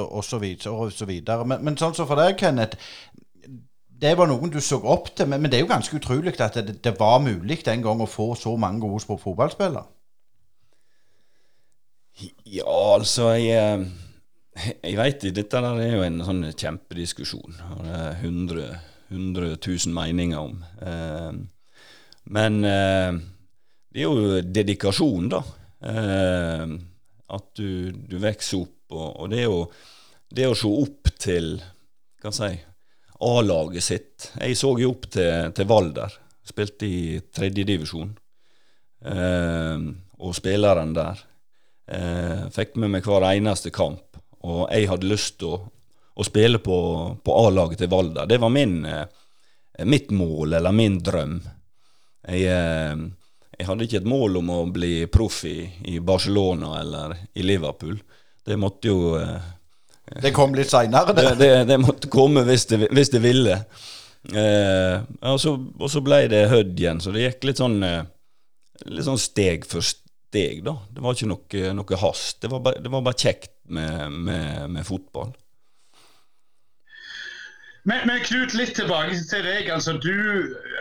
videre. Men, men sånn som så for deg, Kenneth. Det var noen du så opp til, men, men det er jo ganske utrolig at det, det var mulig den gang å få så mange gode fotballspillere. Ja, altså jeg, eh, jeg veit dette der er jo en sånn kjempediskusjon. Det er 100 100 000 meninger om. Eh, men eh, det er jo dedikasjon, da. At du, du, vokser opp. Og, og, det jo det å se opp til hva si, A-laget sitt. Jeg så jo opp til, til Valder. Spilte i tredjedivisjon. Eh, og spilleren der. Eh, fikk med meg hver eneste kamp. Og jeg hadde lyst til å å spille på, på A-laget til Valder. Det var min, eh, mitt mål, eller min drøm. Jeg, eh, jeg, hadde ikke et mål om å bli proff i, i Barcelona eller i Liverpool. Det måtte jo eh, Det kom litt seinere, det. det. Det, måtte komme hvis det, hvis det ville. Eh, og, så, og, så, ble det Hødd igjen, så det gikk litt sånn, litt sånn steg for steg, da. Det var ikke noe, noe hast. Det var, bare, det var bare kjekt med, med, med fotball. Men, men, Knut, litt tilbake til deg. altså Du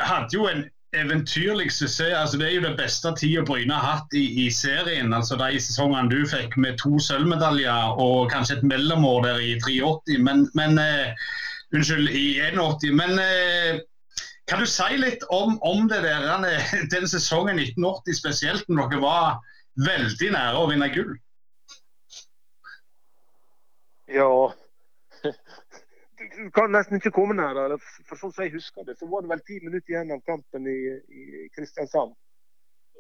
hadde jo en eventyrlig suksess. altså Det er jo det beste tida Bryne har hatt i, i, serien. altså De sesongene du fikk med to sølvmedaljer og kanskje et mellomår der i 83. Men, men uh, Unnskyld, i 81. Men uh, kan du si litt om, om det der, den sesongen 1980 spesielt, når dere var veldig nære å vinne gull? Ja, kan nesten ikke komme nær. For sånn som jeg husker det, så var det vel ti minutter igjen av kampen i, i Kristiansand.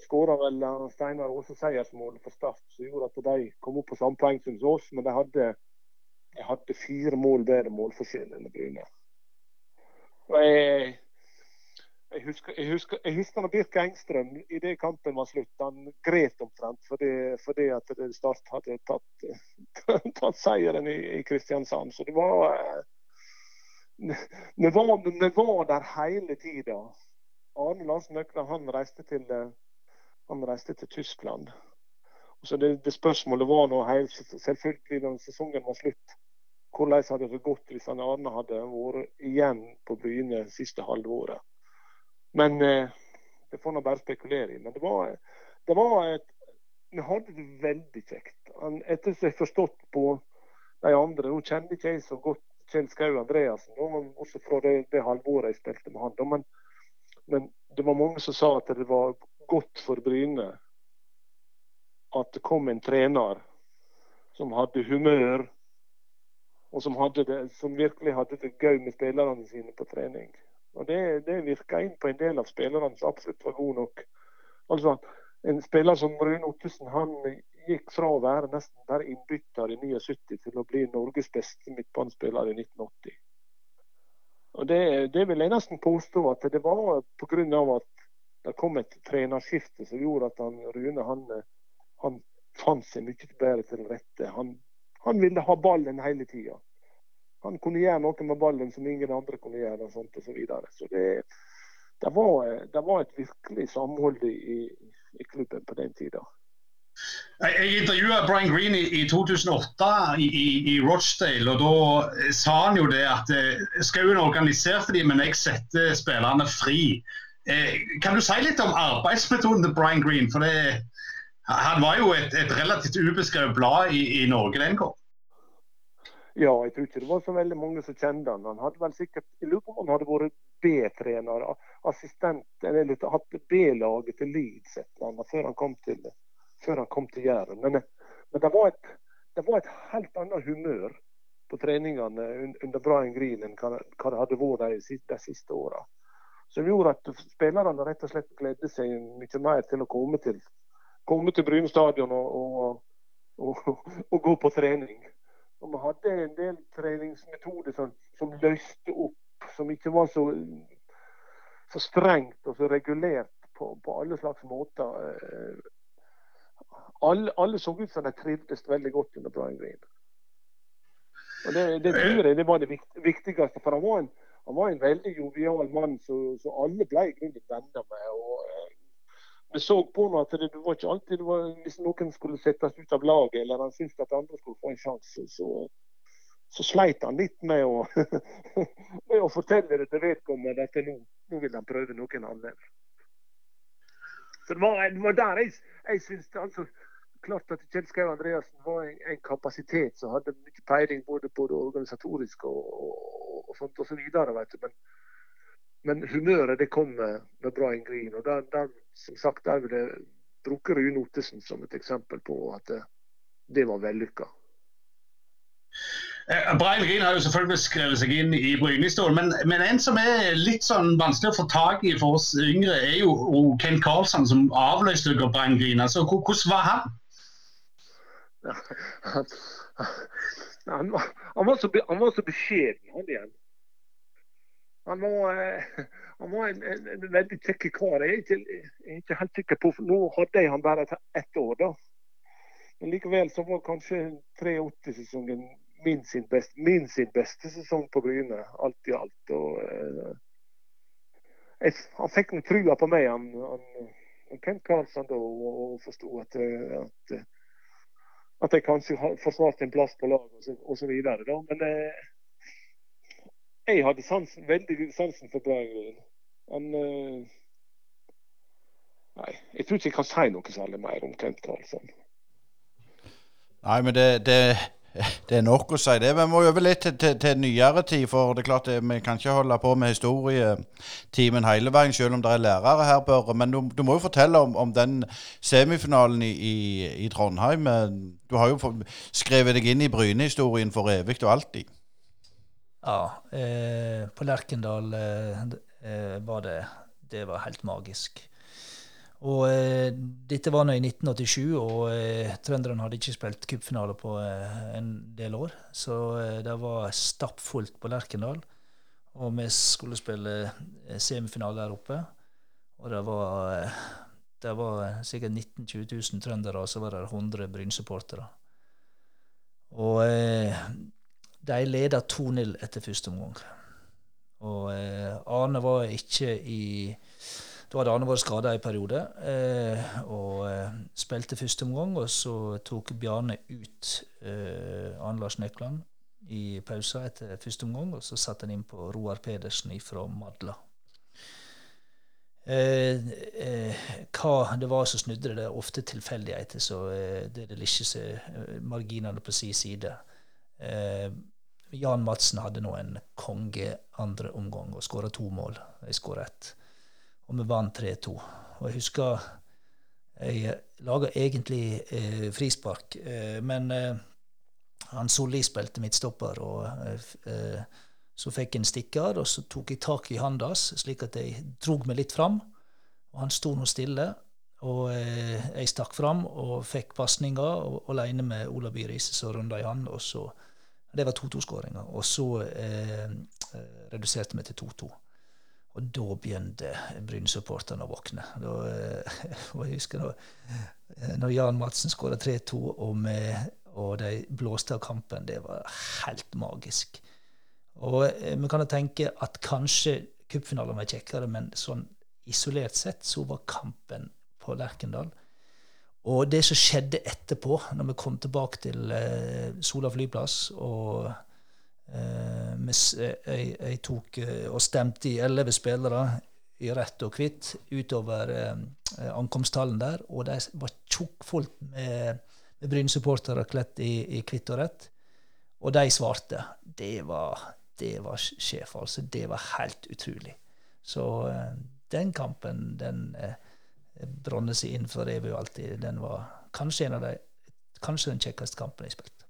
Skåra vel Steinar Aase seiersmålet for Start, som gjorde at de kom opp på samme poeng som oss. Men de hadde, de hadde fire mål bedre målforskjell enn Bryne. Jeg, jeg, husker, jeg, husker, jeg husker når Birk Engstrøm i det kampen var slutt, han gret omtrent fordi, fordi at Start hadde tatt, tatt seieren i, i Kristiansand. Så det var vi var, vi var der hele tida. Arne Larsen Nøkla han reiste til, eh, han reiste til Tyskland. Og Så det, det spørsmålet var nå selvfølgelig når sesongen var slutt. Hvordan hadde det gått hvis han Arne hadde vært igjen på Bryne siste halvåret? Men eh, det får nå bare spekulere i. Men det var, det var et, Vi hadde det veldig kjekt. Etter som jeg har forstått på de andre Nå kjenner ikke jeg så godt Kjell Skau Andreassen, også fra det, det halvåret jeg spilte med han. Da, men, men, det var mange som sa at det var godt for Bryne at det kom en trener som hadde humør, og som, det, som, virkelig hadde det gøy med spillerne sine på trening. Og Det, det virka inn på en del av spillerne som absolutt var gode nok. Altså, En spiller som Rune Ottesen han gikk fra å være nesten bare innbytter i 79 til å bli Norges beste midtbanespiller i 1980. Og det, det, vil jeg nesten påstå at det var pga. at det kom et trenerskifte som gjorde at han, Rune han, han fant seg mye bedre til rette. Han, han ville ha ballen hele tida. Han kunne gjøre noe med ballen som ingen andre kunne gjøre. og sånt og Så, videre. så det, det, var, det var et virkelig samhold i, i klubben på den tida. Jeg intervjua Brian Green i, i 2008 i, i, i, Rochdale. og Da sa han jo det at eh, Skauen organiserte de, men jeg setter spillerne fri. Eh, kan du si litt om arbeidsmetoden til Brian Green? For det, han var jo et, et relativt ubeskrevet blad i, i Norge den gang. Ja, jeg tror ikke det var så veldig mange som kjente han. Han hadde vel sikkert, Jeg lurer på han hadde vært B-trener, assistent, eller hatt B-laget til Leeds før han kom til, før han kom til Jæren. Men, men det, var et, det, var et, helt annet humør på treningene under Brian Green enn hva, det hadde vært de, de siste åra. Som gjorde at spillerne rett og slett gledde seg mye mer til å komme til, komme til Bryne stadion og, og, og, og gå på trening. Og vi hadde en del treningsmetoder som, som, løste opp, som ikke var så, så strengt og så regulert på, på alle slags måter. Alle, alle, de trivdes veldig godt under Brian Green. Og Det, det tror jeg det var det viktigste. For han var en, han var en veldig jovial mann som alle ble venner med. og eh, vi så på han at det, det var ikke alltid det var, Hvis noen skulle settes ut av laget, eller han syntes at andre skulle få en sjanse, så, så sleit han litt med å, med å fortelle det til vedkommende at nå, nå vil han prøve noen andre. Så Det var, det var der jeg, jeg syns altså, klart at Kjell Skau Andreassen var en, en, kapasitet som hadde mye peiling både på det organisatoriske og, og, og sånt og så videre. Men, men humøret det kom med, med Brian Green. og der, der, som sagt, der vil jeg bruke Rune Ottesen som et eksempel på at det, det var vellykka. Eh, Brian Green har jo selvfølgelig skrevet seg inn i Brynestål, men, men, en som er litt sånn vanskelig å få tak i for oss yngre, er jo Ken Carlsson, som avløste Brian Green. Altså, Hvordan var han? han, var, han, var så, han var så beskjeden, han igjen. Han var, eh, han var en, en, en, veldig kjekk kar. Jeg er, ikke, jeg er ikke, helt sikker på Nå hadde jeg han bare ett år, da. Men likevel så var kanskje 83-sesongen min, sin best, min sin beste sesong på Bryne, alt i alt. Og, eh, jeg, han fikk noe trua på meg, han, han, Kent Karlsson, da, og, og forsto at, eh, at, at, jeg kanskje forsvarte en plass på laget. Da. Men eh, jeg hadde sansen, veldig sansen for Brian Han eh, Nei, jeg tror ikke jeg kan si noe særlig mer om Kent Karlsson. Nei, men det, det, det, er nok å si det. Vi må over litt til, til, til, nyere tid. For det er klart det, vi kan ikke holde på med historietimen hele veien, selv om det er lærere her, Børre. Men du, du, må jo fortelle om, om den semifinalen i, i, i, Trondheim. Du har jo skrevet deg inn i Bryne-historien for evig og alltid. Ja, eh, på Lerkendal eh, eh, var det Det var helt magisk. Og eh, dette var nå i 1987, og eh, trønderne hadde ikke spilt cupfinale på eh, en del år. Så det var stappfullt på Lerkendal. Og vi skulle spille semifinale der oppe. Og det var, det var sikkert 19 000-20 000 trøndere, og så var det 100 Bryn-supportere. Og de leda 2-0 etter første omgang. Og eh, Arne var ikke i Da hadde Arne vært skada en periode eh, og eh, spilte første omgang. Og så tok Bjarne ut eh, Arne Lars Nøkland i pausen etter første omgang, og så satte han inn på Roar Pedersen fra Madla. Eh, eh, hva det var som snudde det, det er ofte tilfeldigheter, så eh, det er det ikke så eh, marginene på sin side. Eh, Jan Madsen hadde nå en konge andre omgang og skåra to mål. Jeg skåra ett. Og vi vant 3-2. Og jeg husker jeg laga egentlig eh, frispark, eh, men eh, han Solli spilte midtstopper. og eh, Så fikk jeg en stikker, og så tok jeg tak i hånda hans, slik at jeg drog meg litt fram. Og han sto nå stille. Og eh, jeg stakk fram og fikk pasninga alene med Ola By Riise som runda i han. og så Det var 2-2-skåringa. Og så eh, reduserte vi til 2-2. Og da begynte Bryne-supporterne å våkne. Da, og jeg husker når, når Jan Madsen skåra 3-2, og, og, de blåste av kampen, det var helt magisk. Og vi kan jo tenke at kanskje cupfinalen var kjekkere, men sånn isolert sett så var kampen på Lerkendal. Og det som skjedde etterpå, når vi kom tilbake til eh, Sola flyplass og eh, jeg, jeg, tok eh, og stemte i elleve spillere i rett og hvitt utover eh, der, og de var tjukkfullt med, med Bryne-supportere kledd i, i hvitt og rett. Og de svarte. Det var, det var sjef, altså. Det var helt utrolig. Så eh, den kampen, den eh, bronner seg inn for og alltid. Den var kanskje en av de, kanskje den kjekkeste kampen jeg spilte.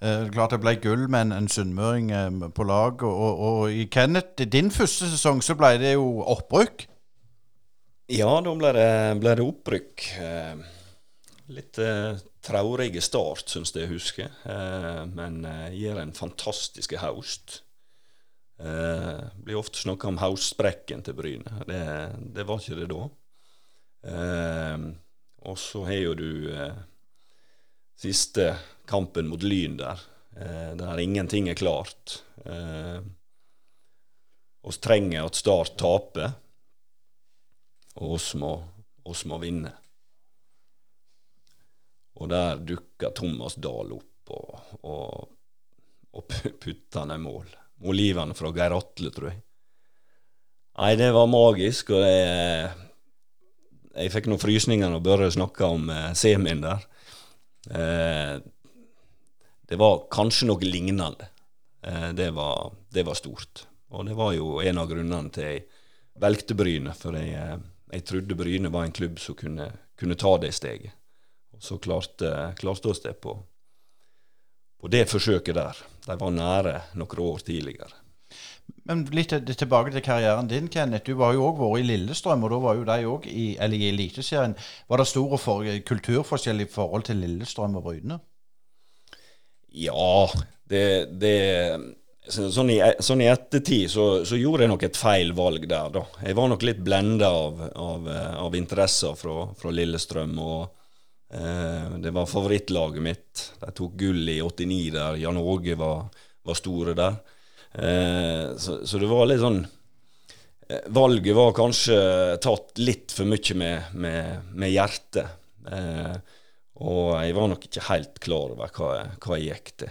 Eh, klart det ble gull med en, en sunnmøring eh, på lag. Og, og, og, i Kenneth, din første sesong så ble det jo opprykk? Ja, da ble det, ble det opprykk. Eh, litt eh, traurige start, syns jeg husker. Eh, men eh, gir en fantastisk haust. Eh, blir ofte snakka om haustsprekken til Bryne. Det, det, var ikke det da. Og så har jo du siste kampen mot Lyn der, eh, der ingenting er klart. Eh, oss trenger at Start taper, og oss må, oss må vinne. Og der dukker Thomas Dahl opp og, og, og putter han i mål. Olivene fra Geir Atle, tror jeg. Nei, det var magisk, og det jeg fikk noen frysninger når Børre snakka om eh, semien der. Eh, det var kanskje noe lignende. Eh, det, var, det, var, stort. Og det var jo en av grunnene til jeg valgte Bryne. For jeg, eh, jeg trodde Bryne var en klubb som kunne, kunne ta det steget. Og så klarte, klarte oss det på, på det forsøket der. De var nære noen år tidligere. Men litt tilbake til karrieren din, Kenneth. Du var jo òg vært i Lillestrøm, og da var jo de òg i, eller i Eliteserien. Var det stor for, kulturforskjell i forhold til Lillestrøm og Bryne? Ja, det, det sånn, i, sånn, i, ettertid så, så, gjorde jeg nok et feil valg der, da. Jeg var nok litt blenda av, av, av, interesser fra, fra Lillestrøm. og eh, Det var favorittlaget mitt. De tok gull i 89 der. Jan Åge var, var store der. Eh, så, så, det var litt sånn eh, Valget var kanskje tatt litt for mye med, med, med hjertet. Eh, og jeg var nok ikke helt klar over hva, hva jeg gikk til.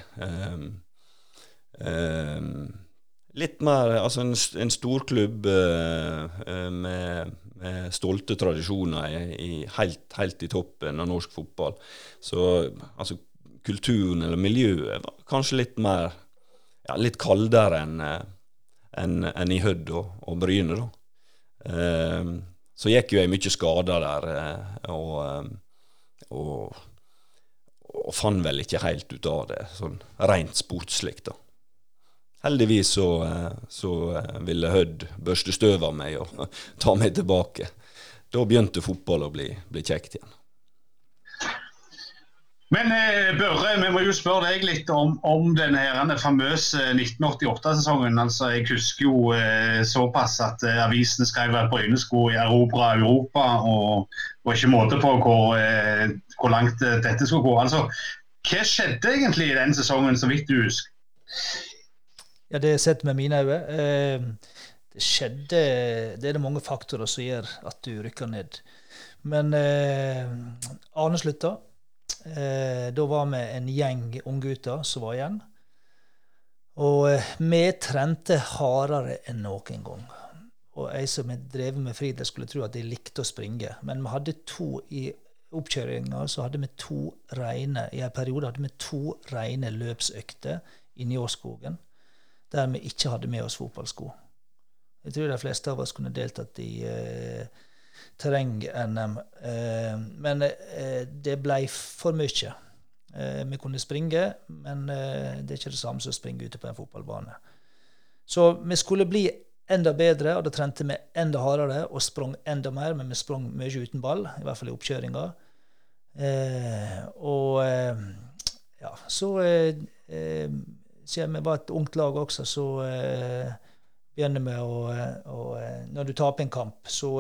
Litt mer Altså en, en storklubb med, med, stolte tradisjoner i helt, helt, i toppen av norsk fotball. Så altså kulturen eller miljøet var kanskje litt mer ja, litt kaldere enn en, en i Hødd og, og Bryne. da. Eh, så gikk jo jeg mye skader der, eh, og, eh, og, og, fant vel ikke helt ut av det, sånn rent sportslig. da. Heldigvis så, eh, så ville Hødd børste støv av meg og ta meg tilbake. Da begynte fotball å bli, bli kjekt igjen. Men eh, Børre, vi må jo spørre deg litt om, om den famøse 1988-sesongen. Altså, Jeg husker jo eh, såpass at eh, avisene skrev at Bryne skulle erobre Europa, og og ikke måte på hvor, eh, hvor, langt eh, dette skulle gå. Altså, Hva skjedde egentlig i den sesongen, så vidt du husker? Ja, Det er sett med mine øyne. Eh, det skjedde Det er det mange faktorer som gjør at du rykker ned. Men Arne slutta. Eh, da var vi en gjeng unggutter som var igjen. Og eh, vi trente hardere enn noen gang. Og jeg som drevet med friidrett, skulle tro at jeg likte å springe. Men vi hadde to i oppkjøringa så hadde vi to reine i en periode hadde vi to rene løpsøkter i Njåskogen der vi ikke hadde med oss fotballsko. Jeg tror de fleste av oss kunne deltatt i eh, terreng-NM. Eh, men eh, det ble for mye. Eh, vi kunne springe, men det er ikke det samme som å springe ute på en fotballbane. Så vi skulle bli enda bedre, og da trente vi enda hardere og sprang enda mer, men vi sprang mye uten ball, i hvert fall i oppkjøringa. Og ja, så Siden vi var et ungt lag også, så eh, begynner vi å, å Når du taper en kamp, så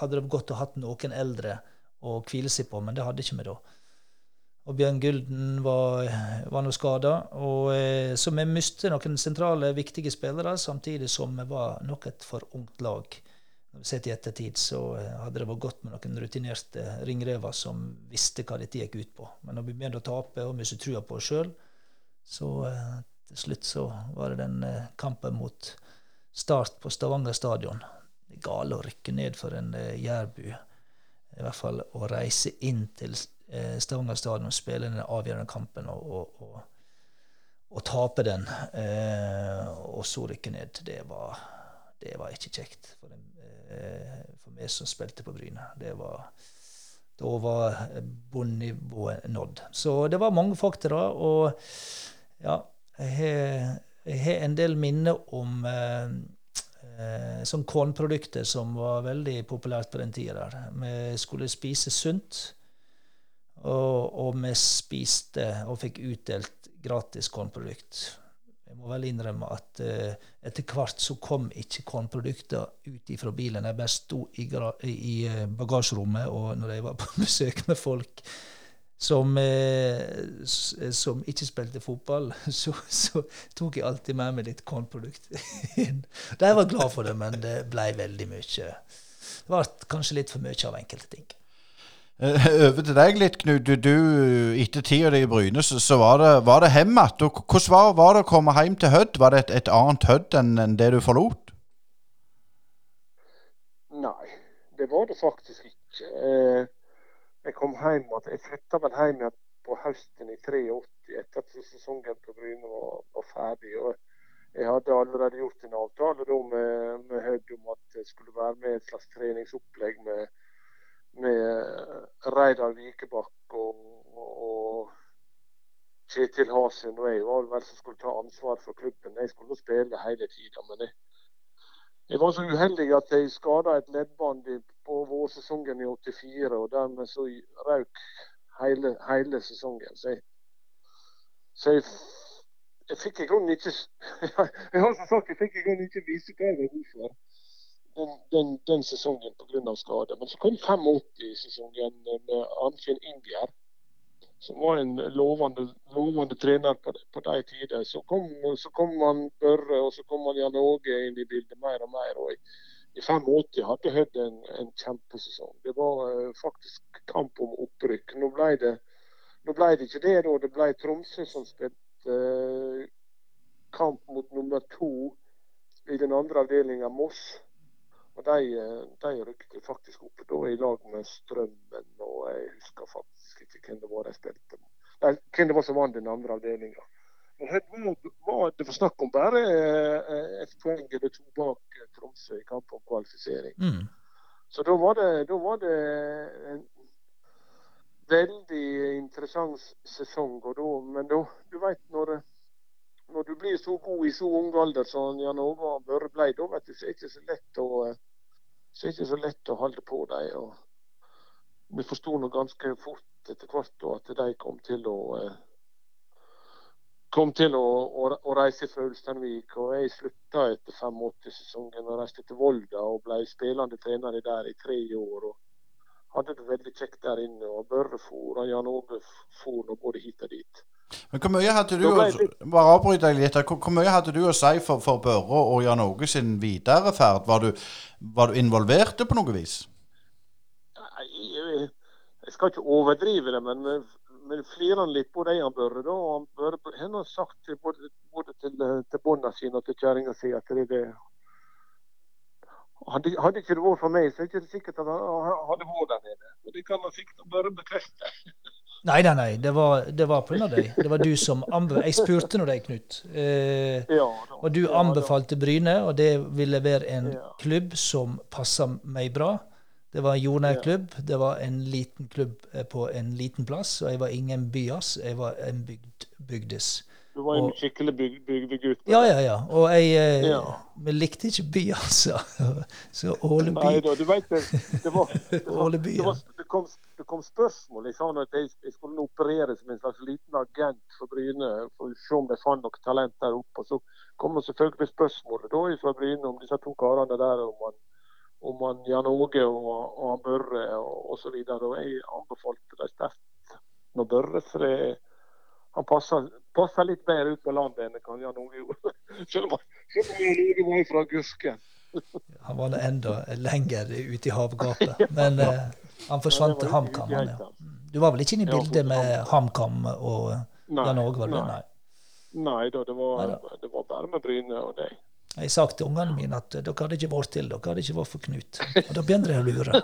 hadde det godt å hatt noen eldre å hvile seg på, men det hadde ikke vi da. Og Bjørn Gulden var, var noe skada. Eh, så vi mistet noen sentrale, viktige spillere, samtidig som vi var nok et for ungt lag. Sett i ettertid så eh, hadde det vært godt med noen rutinerte ringrever som visste hva dette gikk ut på. Men når vi begynte å tape og miste trua på oss sjøl, så eh, til slutt så var det den eh, kampen mot Start på Stavanger stadion. Det er gale å rykke ned for en eh, jærbu. I hvert fall å reise inn til eh, Stavanger stadion og spille den avgjørende kampen og, og, og, og tape den, eh, og så rykke ned, det var, det var ikke kjekt for, den, eh, for meg som spilte på Bryne. Det var da var bunnivået nådd. Så det var mange faktorer. Og ja, jeg har en del minner om eh, kornprodukter som var veldig populært på den tida. Vi skulle spise sunt. Og, og, vi spiste og fikk utdelt gratis kornprodukt. Jeg må vel innrømme at uh, etter hvert så kom ikke kornprodukter ut ifra bilen. Jeg bare sto i, i bagasjerommet, og når jeg var på besøk med folk som, uh, som ikke spilte fotball, så, så, tok jeg alltid med meg litt kornprodukt inn. De var glad for det, men det ble veldig mye. Det ble kanskje litt for mye av enkelte ting. Eh, over til deg litt, Knut. Du, du etter tida di i Bryne, så, så, var det, var det hjem igjen. Hvordan var, var, det å komme hjem til Hødd? Var det et, et annet Hødd enn, enn det du forlot? Nei, det var det faktisk ikke. Eh, jeg kom hjem Jeg flytta vel hjem igjen på høsten i 83, etter at sesongen på Bryne var, var ferdig. og jeg hadde allerede gjort en avtale med, med Hødd om at jeg skulle være med i et slags treningsopplegg med med Reidar Vikebakk og, og, Kjetil Hasen og jeg var vel som skulle ta ansvar for klubben. Jeg skulle spille hele tida. Men jeg, jeg, var så uheldig at jeg skada et leddbånd på vårsesongen i 84. Og dermed så røk hele, hele sesongen. Så jeg, så jeg, jeg fikk i grunnen ikke Jeg har sagt jeg fikk i grunnen ikke vise hva jeg var god for den, den, den sesongen pga. skade. Men så kom 85-sesongen med Arnfinn Ingjerd, som var en lovende, lovende trener på, på de tider. Så kom, så kom han Børre og så kom han Jan Åge inn i bildet mer og mer. og i, i 85 hadde Hødd en, en, kjempesesong. Det var uh, faktisk kamp om opprykk. Nå ble det, nå ble det ikke det da. Det ble Tromsø som spilte uh, kamp mot nummer to i den andre avdelinga, Moss. Og de, eh, de rykte faktisk opp da i lag med Strømmen, og jeg husker faktisk ikke hvem det var de spilte med. Hvem det var som vant den andre avdelinga. Var, det var snakk om bare eh, et poeng eller to bak eh, Tromsø i kamp om kvalifisering. Mm. Så da var, det, da var det en veldig interessant sesong. Da, men da, du vet når når du blir så god i så ung alder som Jan og Børre ble, da vet du, så er det ikke så lett å, så er det så lett å holde på dem. Og vi forsto ganske fort etter hvert at de kom til å eh, kom til å, å, å reise fra Ulsteinvik. Og jeg slutta etter 85-sesongen og reiste til Volda og ble spillende trener der i tre år. og Hadde det veldig kjekt der inne. og Børre for, og Jan Åge for både hit og dit. Men hvor mye hadde du bare avbryt deg litt, hvor, hvor, mye hadde du å si for, for Børre og Jan Åge sin videre ferd? Var du, var du involvert på noe vis? Jeg, jeg skal ikke overdrive det, men flirer litt på det han Børre. da, han Børre han har sagt til, både, både til, til bånda sine og til kjerringa si at det, det hadde, hadde, ikke det vært for meg, så er det ikke sikkert at han hadde vært der nede. Og Det kan man sikkert bare bekrefte. Nei, nei, nei. Det var, det var pga. deg. Det var du som anbefalte Jeg spurte nå deg, Knut. Eh, ja, og du anbefalte Bryne, og det ville være en ja. klubb som passer meg bra. Det var en jordnær klubb. Det var en liten klubb eh, på en liten plass. Og jeg var ingen byas, jeg var en bygd, bygdes. Du var en Og- skikkelig byg- bygdegutt. Ja, ja, ja. Og jeg eh, Ja. Vi likte ikke by, altså. Så Åleby Nei da, du vet det. Det, var, det, var, det, var, det, kom, det kom spørsmål. Jeg sa at jeg, jeg skulle operere som en slags liten agent for Bryne for å se om de fant noe talent der oppe. Og så kom det selvfølgelig spørsmålet da fra Bryne om disse to karene der. om han om han Jan Åge og, og han Børre osv. Jeg anbefalte det sterkt når Børre, for det, han passer litt bedre ut på landet enn kan Jan Åge gjorde. Selv om Jan Åge var fra Gusken. Han var nå enda lenger ute i havgapet. Men eh, han forsvant til HamKam. Ja. altså. Du var vel ikke inne i bildet med HamKam og Jan Åge, nei. Nei. Nei da, det var, det var bare med Bryne og deg. Jeg sa til ungene mine at dere hadde ikke vært til, dere hadde ikke vært for Knut. Og da begynte de å lure.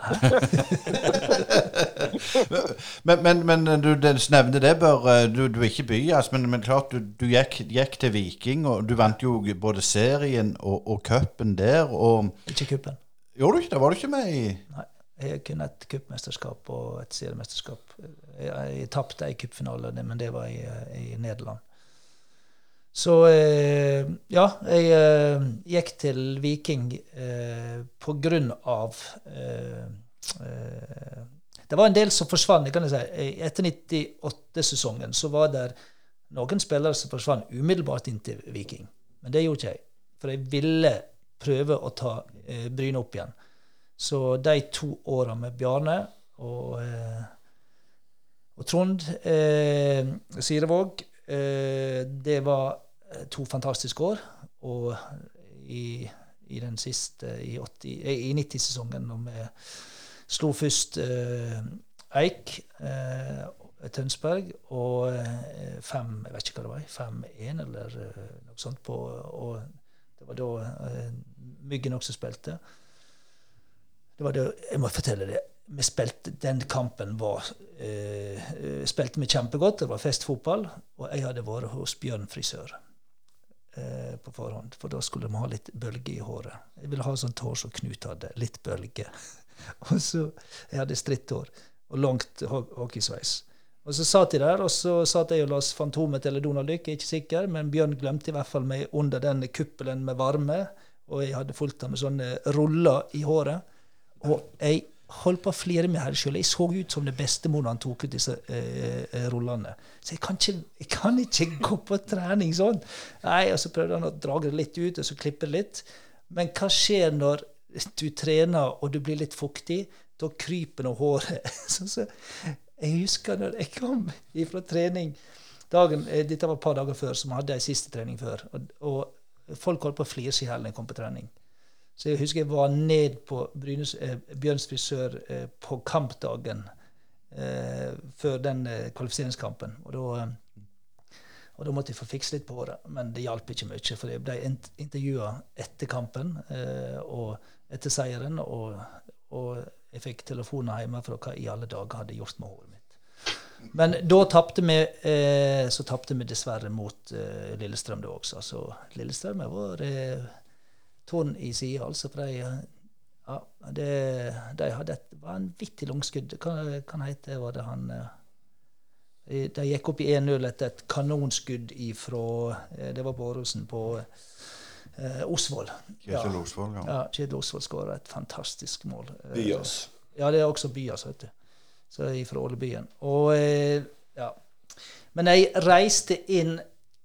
Men, men, men du nevnte det, Bør. Du, du er ikke byas, men, men klart, du, du gikk, gikk til Viking, og du vant jo både serien og, og cupen der. Og Ikke cupen. Gjorde du ikke det? Var du ikke med i Nei. Jeg har kun et cupmesterskap og et seriemesterskap. Jeg, jeg tapte ei cupfinale, men det var i, i Nederland. Så eh, ja, jeg eh, gikk til Viking eh, på grunn av eh, Det var en del som forsvant. kan jeg si. Etter 98-sesongen så var det noen spillere som forsvant umiddelbart inn til Viking. Men det gjorde ikke jeg. For jeg ville prøve å ta eh, Bryne opp igjen. Så de to åra med Bjarne og, eh, og Trond eh, Sirevåg, det var eh, to fantastiske år. Og i, i den siste, i, 80 eh, 90-sesongen, når vi slo først eh, Eik eh, Tønsberg og eh, fem Jeg vet ikke hva det var, 5-1 eller eh, noe sånt. på, og det var da eh, Myggen også spilte. Det var det, jeg må fortelle det. Vi spilte, Den kampen var eh, eh, spilte vi kjempegodt. Det var festfotball. Og jeg hadde vært hos Bjørn frisør eh, på forhånd. For da skulle de ha litt bølge i håret. Jeg ville ha sånt hår som Knut hadde. Litt bølge. og så, Jeg hadde stritt hår og langt ho- hockeysveis. Og så satt jeg der, og så satt jeg og las Fantomet eller Donald er ikke sikker, men Bjørn glemte i hvert fall meg under den kuppelen med varme, og jeg hadde fulgt ham med sånne ruller i håret. Og jeg holdt på å flire med her sjøl. Jeg så ut som det bestemor når han tok ut disse eh, eh, rullene. Så jeg kan, ikke, jeg kan ikke gå på trening sånn. Nei, Og så prøvde han å dra det litt ut, og så klippe det litt. Men hva skjer når du trener og du blir litt fuktig? Da kryper nå håret. Så, så, jeg husker når jeg kom fra trening dagen, eh, Dette var et par dager før, som hadde ei siste trening før. Og, og folk holdt på å flire seg i hjel når jeg kom på trening. Så jeg husker jeg var ned på Brynes, eh, Bjørns frisør eh, på kampdagen eh, før den eh, kvalifiseringskampen. Og da, eh, og da måtte jeg få fikse litt på håret. Men det hjalp ikke mye, for jeg ble int intervjua etter kampen og etter seieren. Og, og jeg fikk telefoner for hva i alle dager hadde gjort med håret mitt. Men da tapte vi eh, så tapte vi dessverre mot eh, Lillestrøm da også. Så Lillestrøm var eh, tårn i sida, altså. For de, ja, det, de hadde et vanvittig langskudd. Hva kan hete var det han eh, De gikk opp i 1-0 etter et kanonskudd ifra eh, Det var på Åråsen, på eh, Osvold. Kjetil Osvold? Ja. Ja, Kjetil Osvold skåra et fantastisk mål. Eh, Byas. Ja, det er også Byas, vet du. Så jeg er fra Ålebyen. Og eh, ja. Men jeg reiste inn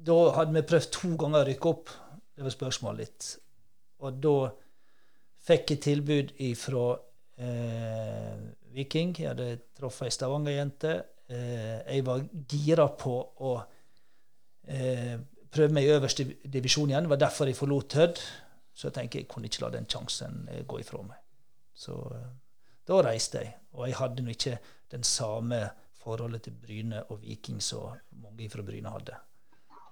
Da hadde vi prøvd to ganger å rykke opp. Det var spørsmålet litt. Og da fikk jeg tilbud ifra eh, Viking. Jeg hadde truffet ei Stavanger-jente. Eh, jeg var gira på å eh, prøve meg i øverste divisjon igjen. Det var derfor jeg forlot Hødd. Så jeg tenker jeg kunne ikke la den sjansen eh, gå ifra meg. Så eh, da reiste jeg. Og jeg hadde nå ikke den samme forholdet til Bryne og Viking som mange fra Bryne hadde.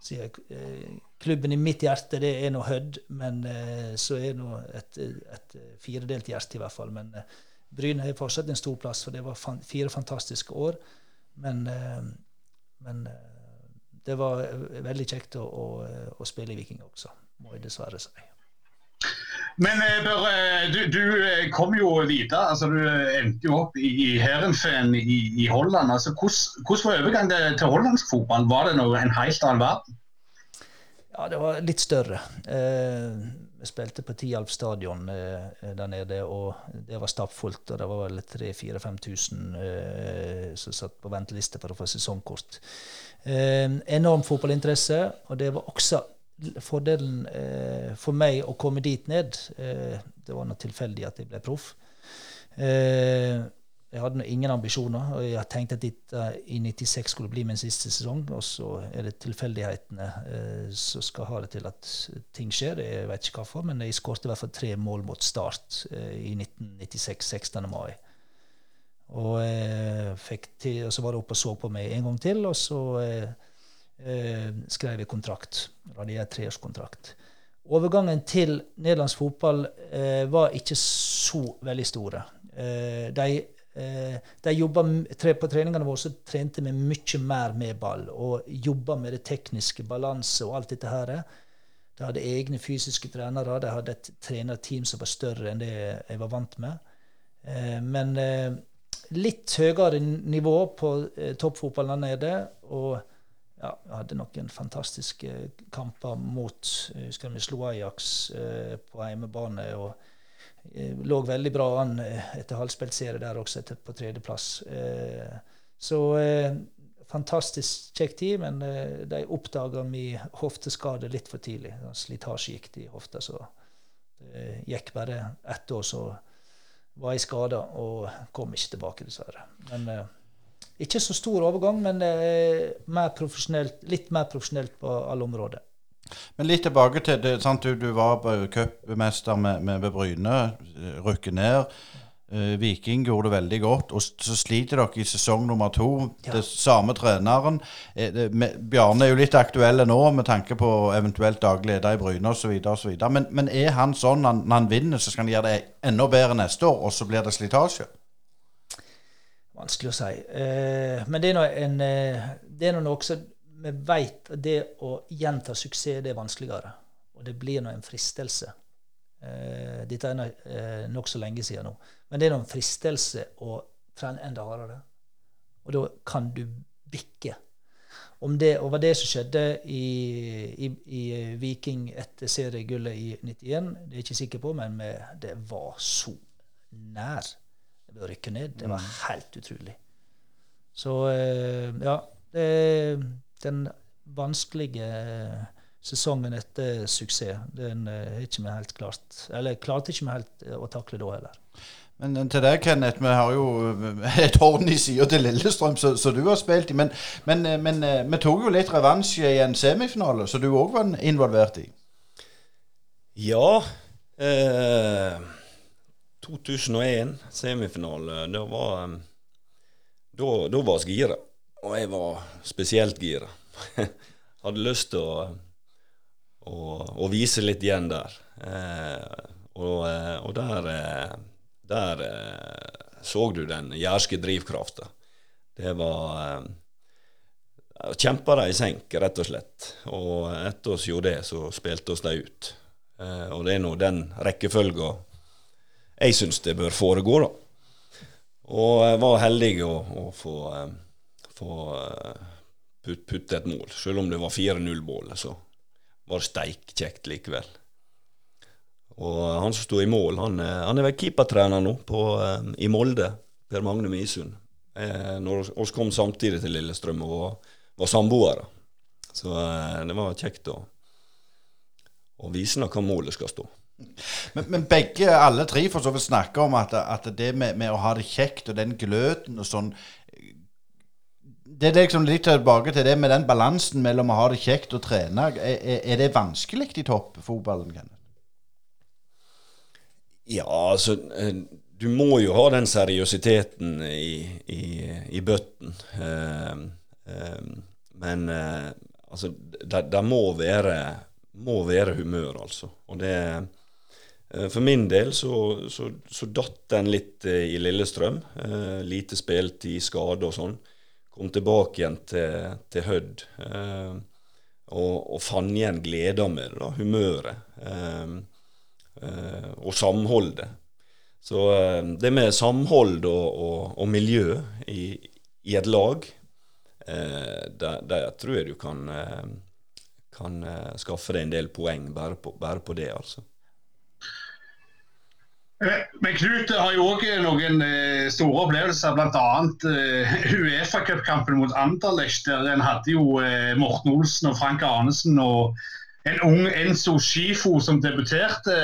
Så jeg, eh, klubben i mitt hjerte det er nå Hødd, men eh, så er nå et, et firedelt hjerte i hvert fall. Men eh, Bryne har fortsatt en stor plass, for det var fire fantastiske år. Men, men det var veldig kjekt å, å, å spille i Viking også, må jeg dessverre si. Men eh, Børre, du, du eh, kom jo videre. altså Du eh, endte jo opp i Heerenveen i, i Holland. altså Hvordan hvordan var overgangen til, hollandsk fotball? Var det noe, en helt annen verden? Ja, det var litt større. Vi spilte på Tialf stadion der nede, og det var stappfullt. Og det var vel 3000-5000 eh, som satt på venteliste for å få sesongkort. Enorm fotballinteresse, og det var også fordelen eh, for meg å komme dit ned. Eh, det var noe tilfeldig at jeg ble proff. Eh, jeg hadde ingen ambisjoner, og jeg tenkte at dette i 96 skulle bli min siste sesong. Og så er det tilfeldighetene eh, som skal ha det til at ting skjer. Jeg vet ikke hvorfor, men jeg skåret i hvert fall tre mål mot Start eh, i 1996, 16. mai. Og, eh, til, og så var det oppe og så på meg en gang til, og så eh, skrev jeg kontrakt. Radiert treårskontrakt. Overgangen til nederlandsk fotball eh, var ikke så veldig store. Eh, de Eh, de jobba på treningene våre så trente vi mye mer med ball og jobba med det tekniske, balanse og alt dette her. De hadde egne fysiske trenere. De hadde et trenerteam som var større enn det jeg var vant med. Eh, men eh, litt høyere nivå på toppfotballen der nede. Og ja, hadde noen fantastiske kamper mot Jeg husker vi slo Ajax på hjemmebane. og Eh, lå veldig bra an eh, etter halvspilt serie der også, etter, på tredjeplass. Eh, så fantastisk kjekk tid, men de oppdaga min hofteskade litt for tidlig. Slitasje gikk i hofta, så det gikk bare ett år, så var jeg skada og kom ikke tilbake, dessverre. Men ikke så stor overgang, men mer litt mer profesjonelt på alle områder. Men litt tilbake til det. Sant? Du, du var cupmester med, med, med Bryne, rykket rykker ned. Uh, Viking gjorde det veldig godt, og så sliter dere i sesong nummer to. Ja. Det samme treneren. Eh, Bjarne er jo litt aktuelle nå med tanke på eventuelt daglig leder i Bryne osv. Men, men er han sånn når han vinner, så skal han gjøre det enda bedre neste år, og så blir det slitasje? Vanskelig å si. Eh, men det er en, uh, det er noe også vi veit at det å gjenta suksess, det er vanskeligere. Og det blir nå en fristelse. Eh, dette er eh, nokså lenge siden nå. Men det er nå en fristelse å trene enda hardere. Og da kan du bikke. Om det og var det som skjedde i, i, i Viking etter seriegullet i 91, det er jeg ikke sikker på, men det var så nær ved å rykke ned. Det var mm. helt utrolig. Så eh, ja. Det, den vanskelige eh, sesongen etter suksess, den er eh, ikke vi helt klart Eller klarte ikke vi helt å takle da heller. Men til deg, Kenneth, vi har jo et horn i sida til Lillestrøm, som du har spilt i. Men, men, men, vi tok jo litt revansje i en semifinale, som du òg var involvert i. Ja. Eh, 2001, semifinale. Da var, da, da var vi gira. Og jeg var spesielt gira. Hadde lyst til å, å, å, vise litt igjen der. Eh, og, eh, og, der, eh, der eh, så du den jærske drivkrafta. Det var Kjempa de i senk, rett og slett. Og etter oss gjorde det, så spilte oss de ut. Og det er nå den rekkefølga jeg syns det bør foregå, da. Og jeg var heldig å, å få få eh, put, putte et mål. Selv om det var 4-0-målet, så var det steikkjekt likevel. Og han som sto i mål, han, han er vel keepertrener nå på, eh, i Molde. Per Magne Misund. Eh, når vi kom samtidig til Lillestrøm og var, var samboere. Så det var kjekt å, å vise hva målet skal stå. Men, men, begge, alle tre, for så vidt snakker om at, at det med, med, å ha det kjekt og den gløten og sånn det er liksom litt tilbake til det med den balansen mellom å ha det kjekt og trene. Er, er det vanskelig i toppfotballen? Kenneth? Ja, altså eh, Du må jo ha den seriøsiteten i, i, i bøtten. Uh, uh, men altså, det, må, være, må være humør, altså. Og det for min del så, så, så datt den litt i Lillestrøm. lite spilt i skade og sånn kom tilbake igjen til, til Hødd. Eh, og, og fant igjen gleda med det, da, humøret. Eh, eh, og samholdet. Så eh, det med samhold og, og, og miljø i, i, et lag, eh, der, der, tror jeg du kan, eh, kan eh, skaffe deg en del poeng bare på, bare på det, altså. Eh, men Knut har jo òg noen eh, store opplevelser, bl.a. Uh, Uefa-cupkampen mot Anderlecht. der En hadde jo eh, Morten Olsen og Frank Arnesen og en ung Enzo Schifo som debuterte.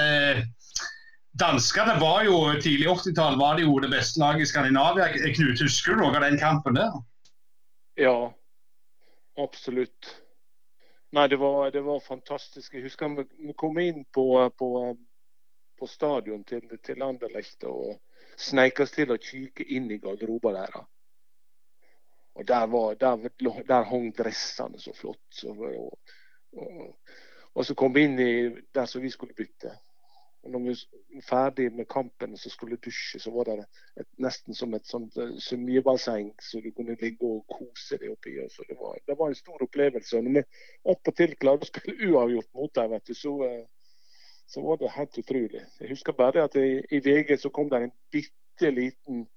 Danskene var jo tidlig 80-tall var det jo det beste laget i Skandinavia. Knut, husker du noe av den kampen der? Ja, absolutt. Nei, det var, det var fantastisk. Jeg husker vi kom inn på, på, på stadion til, til Anderlecht og sneik til å kikke inn i garderoben deres. Og der, var, der, der hang dressene så flott. Så, og, og, og så kom vi inn i der som vi skulle bytte. Og når vi var ferdig med kampen og skulle dusje, så var det et, nesten som et sånt uh, svømmebasseng så du kunne ligge og kose deg oppi. Så det, var, det var en stor opplevelse. Og når vi opp og til klarte å spille uavgjort mot dem, vet du, så, uh, så var det helt utrolig. Jeg husker bare at i, i VG så kom det en bitte liten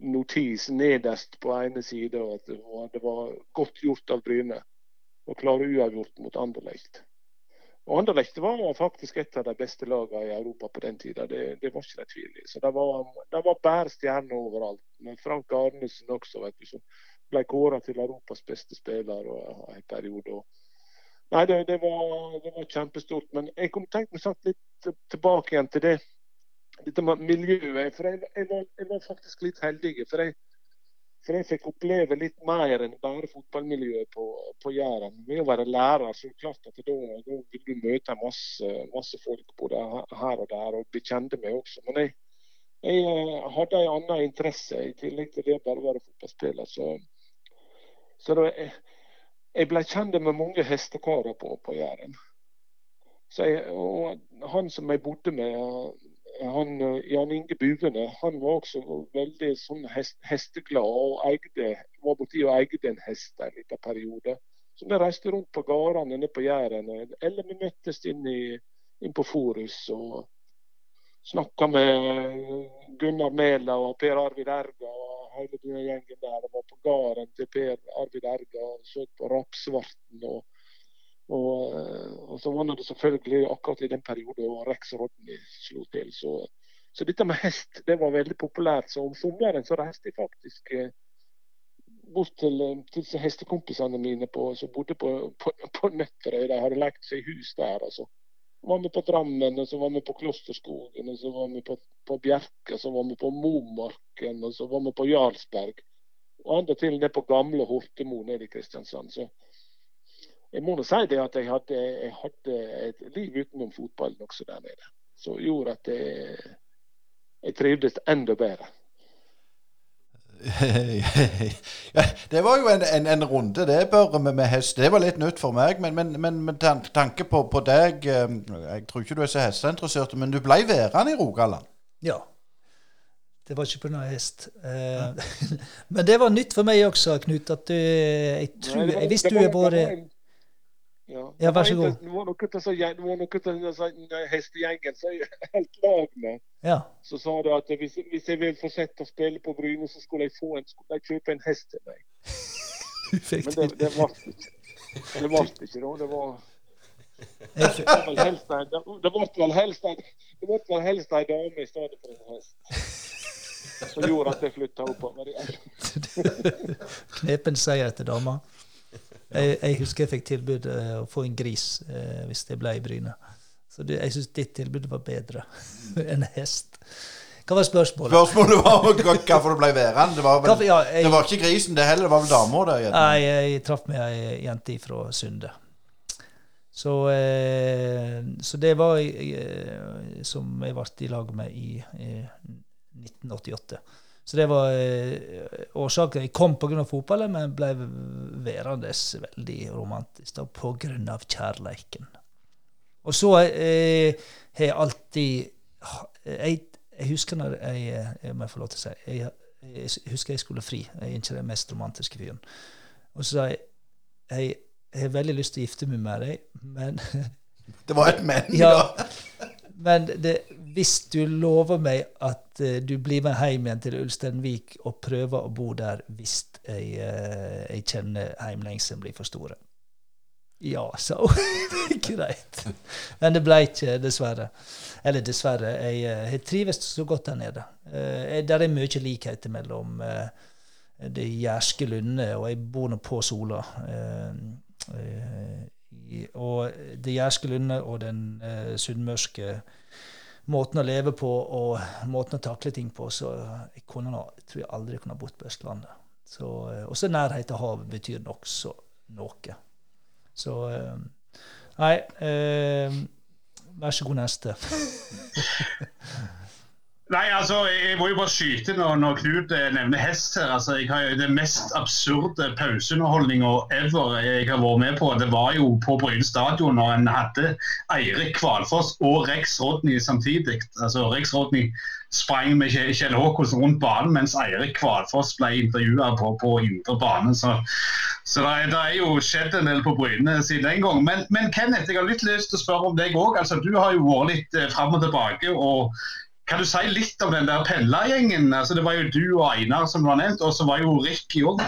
notis nederst på ene side at det var, det var godt gjort av Bryne å klare uavgjort mot Anderlecht. Og Anderlecht var faktisk et av de beste lagene i Europa på den tida. Det, det var ikke det tvil i. Så det var, det var bare stjerner overalt. Men Frank Arnesen også, vet du, som ble kåra til Europas beste spiller en periode. Nei, det, det, var, det, var, kjempestort. Men jeg kom tenkt meg sagt litt tilbake igjen til det. Dette med miljøet. For jeg, jeg, var, jeg var, faktisk litt heldig. For jeg, for jeg fikk oppleve litt mer enn bare fotballmiljøet på, på Jæren. Ved å være lærer så klart at da, da vil du møte masse, masse, folk både her og der, og bli kjent med også. Men jeg, eh, hadde en annen interesse i tillegg til det å bare være fotballspiller. Så, så da, jeg, jeg ble kjent med mange hestekarer på, på Jæren. Og han som jeg bodde med, han, Jan Inge Buvene han var også veldig sånn hest, hesteglad og eide, var borti og eide en hest en liten periode. Så vi reiste rundt på gårdene nede på Jæren, eller vi møttes inn, i, inn på Forus og snakka med Gunnar Mæla og Per Arvid Erga hele den gjengen der. Var på gården til Per Arvid Erga og så på Rapsvarten. og og, eh, og, så var det selvfølgelig akkurat i den perioden Rex Rodney slo til. Så, så, dette med hest det var veldig populært. Så om sommeren så reiste jeg faktisk eh, bort til, eh, til hestekompisene mine som bodde på, på, på Nøtterøy. De hadde lekt seg hus der. altså. Var vi på Drammen, og så var vi på Klosterskogen, og så var vi på, på Bjerke, så var vi på Momarken, og så var vi på Jarlsberg. Og enda til ned på gamle Hortemo nede i Kristiansand. Så, jeg må nå si det at jeg hadde, jeg hadde, et liv utenom fotballen også der nede. Som gjorde at jeg, jeg trivdes enda bedre. ja, det var jo en, en, en runde, det, Børre, med, med, hest. Det var litt nytt for meg. Men, men, men med tanke på, på, deg eh, Jeg tror ikke du er så hesteinteressert, men du ble værende i Rogaland? Ja. Det var ikke på noe hest. Eh, men det var nytt for meg også, Knut. at du, Jeg, tror, jeg visste du er både ja, ja vær så god. Det var noe til sånn hestegjengen som helt lag. Ja. Så sa de at hvis, hvis, jeg vil fortsette å spille på Bryne, så skulle jeg, få en, skulle jeg kjøpe en hest til meg. Men det, det ble ikke. Det ble ikke, da. Det var det var vel helst det det en dame i stedet for en hest. Som gjorde at jeg flytta oppover igjen. Knepen seier til dama. Jeg, jeg, husker jeg fikk tilbud uh, å få en gris uh, hvis det ble i Bryne. Så det, jeg syns ditt tilbud var bedre enn hest. Hva var spørsmålet? Spørsmålet var hvorfor det ble værende. Det var, vel, ja, det var ikke grisen, det heller. Det var vel dama der? Nei, jeg traff med ei jente fra Sunde. Så, eh, så, det var eh, som jeg ble i lag med i eh, 1988. Så det var eh, årsaken. Jeg kom pga. fotballen, men ble værende veldig romantisk pga. kjærleiken. Og så eh, har jeg alltid jeg, jeg, husker når jeg, jeg må få lov til å si jeg, jeg, husker jeg skulle fri. Jeg er ikke den mest romantiske fyren. Og så sa jeg jeg, jeg har veldig lyst til å gifte meg med deg, men Det var et men, ja. Men det, hvis du lover meg at uh, du blir med hjem igjen til Ulsteinvik og prøver å bo der hvis jeg, uh, jeg kjenner heimlengselen blir for store. Ja, sa hun. Greit. Men det ble ikke, dessverre. Eller dessverre. Jeg, eh, jeg trives så godt der nede. Uh, der er mye likheter mellom det jærske Lunde, og jeg bor nå på Sola. Og det jærske Lunde og den eh, sunnmørske måten å leve på og måten å takle ting på, så jeg kunne nå, jeg tror jeg aldri kunne ha bodd på Østlandet. Så, eh, også nærhet til havet betyr nokså noe. Så eh, Nei, eh, vær så god, neste. Nei, altså, Jeg må jo bare skyte når, når Knut eh, nevner hest her. altså, jeg har jo Den mest absurde pauseunderholdninga ever jeg har vært med på, det var jo på Bryne stadion når en hadde Eirik Kvalfoss og Rex Rodney samtidig. Altså, Rex Rodney sprang med Kjell Håkonsen rundt banen, mens Eirik Kvalfoss ble intervjua på, på indre bane. Så, så det, det er jo skjedd en del på Bryne siden den gang. Men, men Kenneth, jeg har litt lyst til å spørre om deg òg. Altså, du har jo vært litt eh, fram og tilbake. og kan du si litt om den der pendlergjengen? Altså, det var jo du og Einar som var nevnt, og så var jo Ricky òg.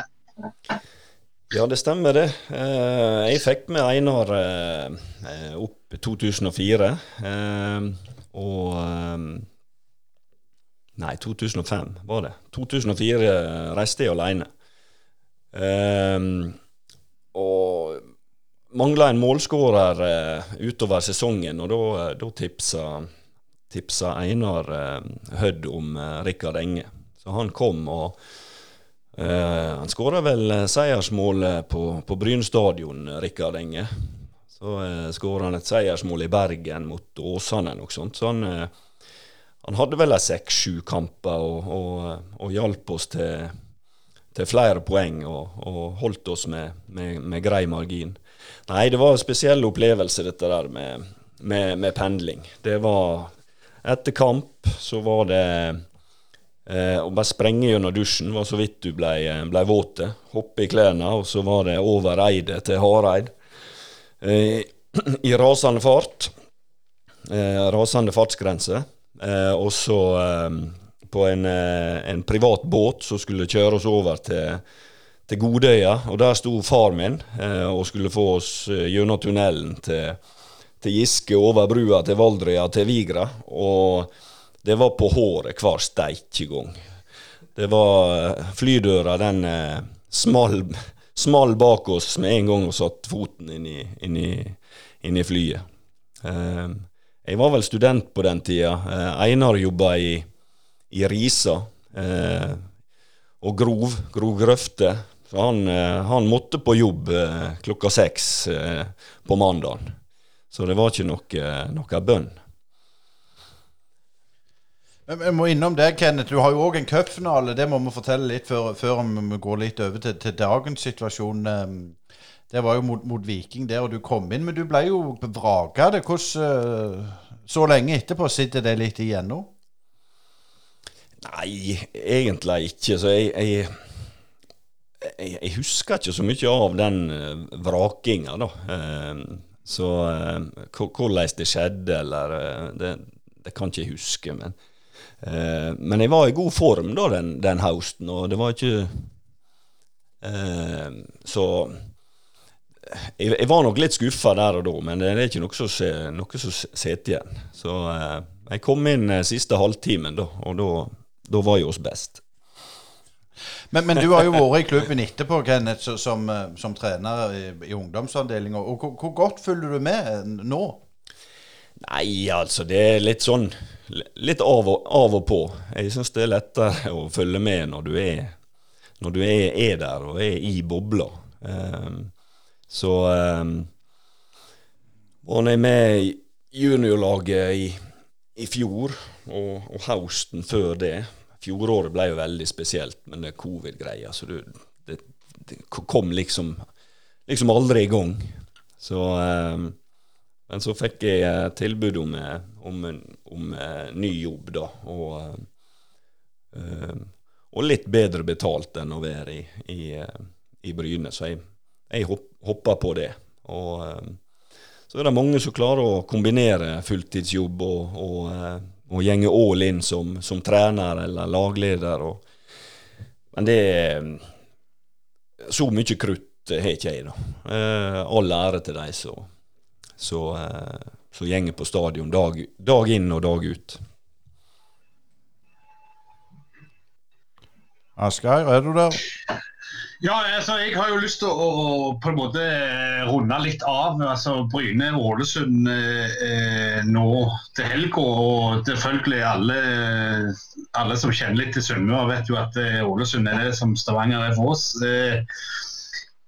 Ja, det stemmer det. Eh, jeg fikk med Einar eh, opp 2004. eh, og eh, Nei, 2005 var det. 2004 reiste jeg alene. Og mangla en målskårer utover sesongen, og da tipsa, tipsa Einar eh, Hødd om eh, Rikard Enge. Så han kom, og eh, han skåra vel seiersmålet på, på Bryn stadion, Rikard Enge. Så uh, skåra han et seiersmål i Bergen mot Åsane noe sånt. Så han, eh, han hadde vel seks-sju kamper og, og, og hjalp oss til, til flere poeng og, og holdt oss med, med, med grei margin. Nei, det var en spesiell opplevelse, dette der med, med pendling. Det var Etter kamp så var det eh, å bare sprenge gjennom dusjen, var så vidt du ble, ble våte. Hoppe i klærne, og så var det over Eidet til Hareid. Eh, I rasende fart. Eh, rasende fartsgrense. Eh, og så eh, på en, eh, en privat båt som skulle kjøre oss over til, til Godøya. Og der sto far min eh, og skulle få oss eh, gjennom tunnelen til, til Giske, over brua til Valdrøya, til Vigra. Og det var på håret hver steikegang. Det var eh, Flydøra, den smal, small, small bak oss med en gang vi satte foten inn i, inn i, inn i flyet. Eh, jeg var vel student på den tida. Eh, Einar jobba i, i Risa eh, og grov, grov Grøfte. Så han, eh, han måtte på jobb eh, klokka seks eh, på mandagen. Så det var ikke noe, noe bønn. Jeg må innom det, Kenneth. Du har jo òg en cupfinale. Det må vi fortelle litt før, før vi går litt over til, til dagens situasjon. Det var jo mot, mot Viking der, og du kom inn. Men du ble jo vraka. Hvordan eh, Så lenge etterpå sitter det litt igjen nå? Nei, egentlig ikke. Så jeg, jeg, jeg, jeg husker ikke så mye av den uh, vrakinga, da. Så eh, hvordan det skjedde, eller eh, det, det kan ikke jeg huske. Men, eh, men jeg var i god form da den, den høsten, og det var ikke Så jeg, jeg var nok litt skuffa der og da, men det er ikke noe som sitter igjen. Så jeg kom inn siste halvtimen, da, og da var jeg oss best. Men, men du har jo vært i klubben etterpå, Kenneth, som, eh, som trener i, i ungdomsavdelinga. Hvor, hvor godt følger du med nå? Nei, altså, det er litt sånn Litt av og, av og på. Jeg syns det er lettere å følge med når du er, når du er, er der og er i bobla. Um, så um, var jeg med i juniorlaget i, i fjor, og, og høsten før det. Fjoråret ble jo veldig spesielt, men det covid-greia, så det, det, det kom liksom, liksom aldri i gang. Så eh, men så fikk jeg eh, tilbud om, eh, om, om eh, ny jobb, da. Og, eh, og litt bedre betalt enn å være i, i, i Bryne. Så jeg, jeg hoppa på det. Og, så er det mange som klarer å kombinere fulltidsjobb og, og, og gjenge all in som, som trener eller lagleder. Og, men det er Så mye krutt har ikke jeg, da. Eh, all ære til de som gjenger på stadion dag, dag inn og dag ut. Asgeir, er du der? Ja, altså, Jeg har jo lyst til å, på en måte runde litt av. altså Bryne-Ålesund eh, nå til helga. Og selvfølgelig alle, alle som kjenner litt til Sunnmøre, vet jo at eh, Ålesund er det som Stavanger er for oss. Eh,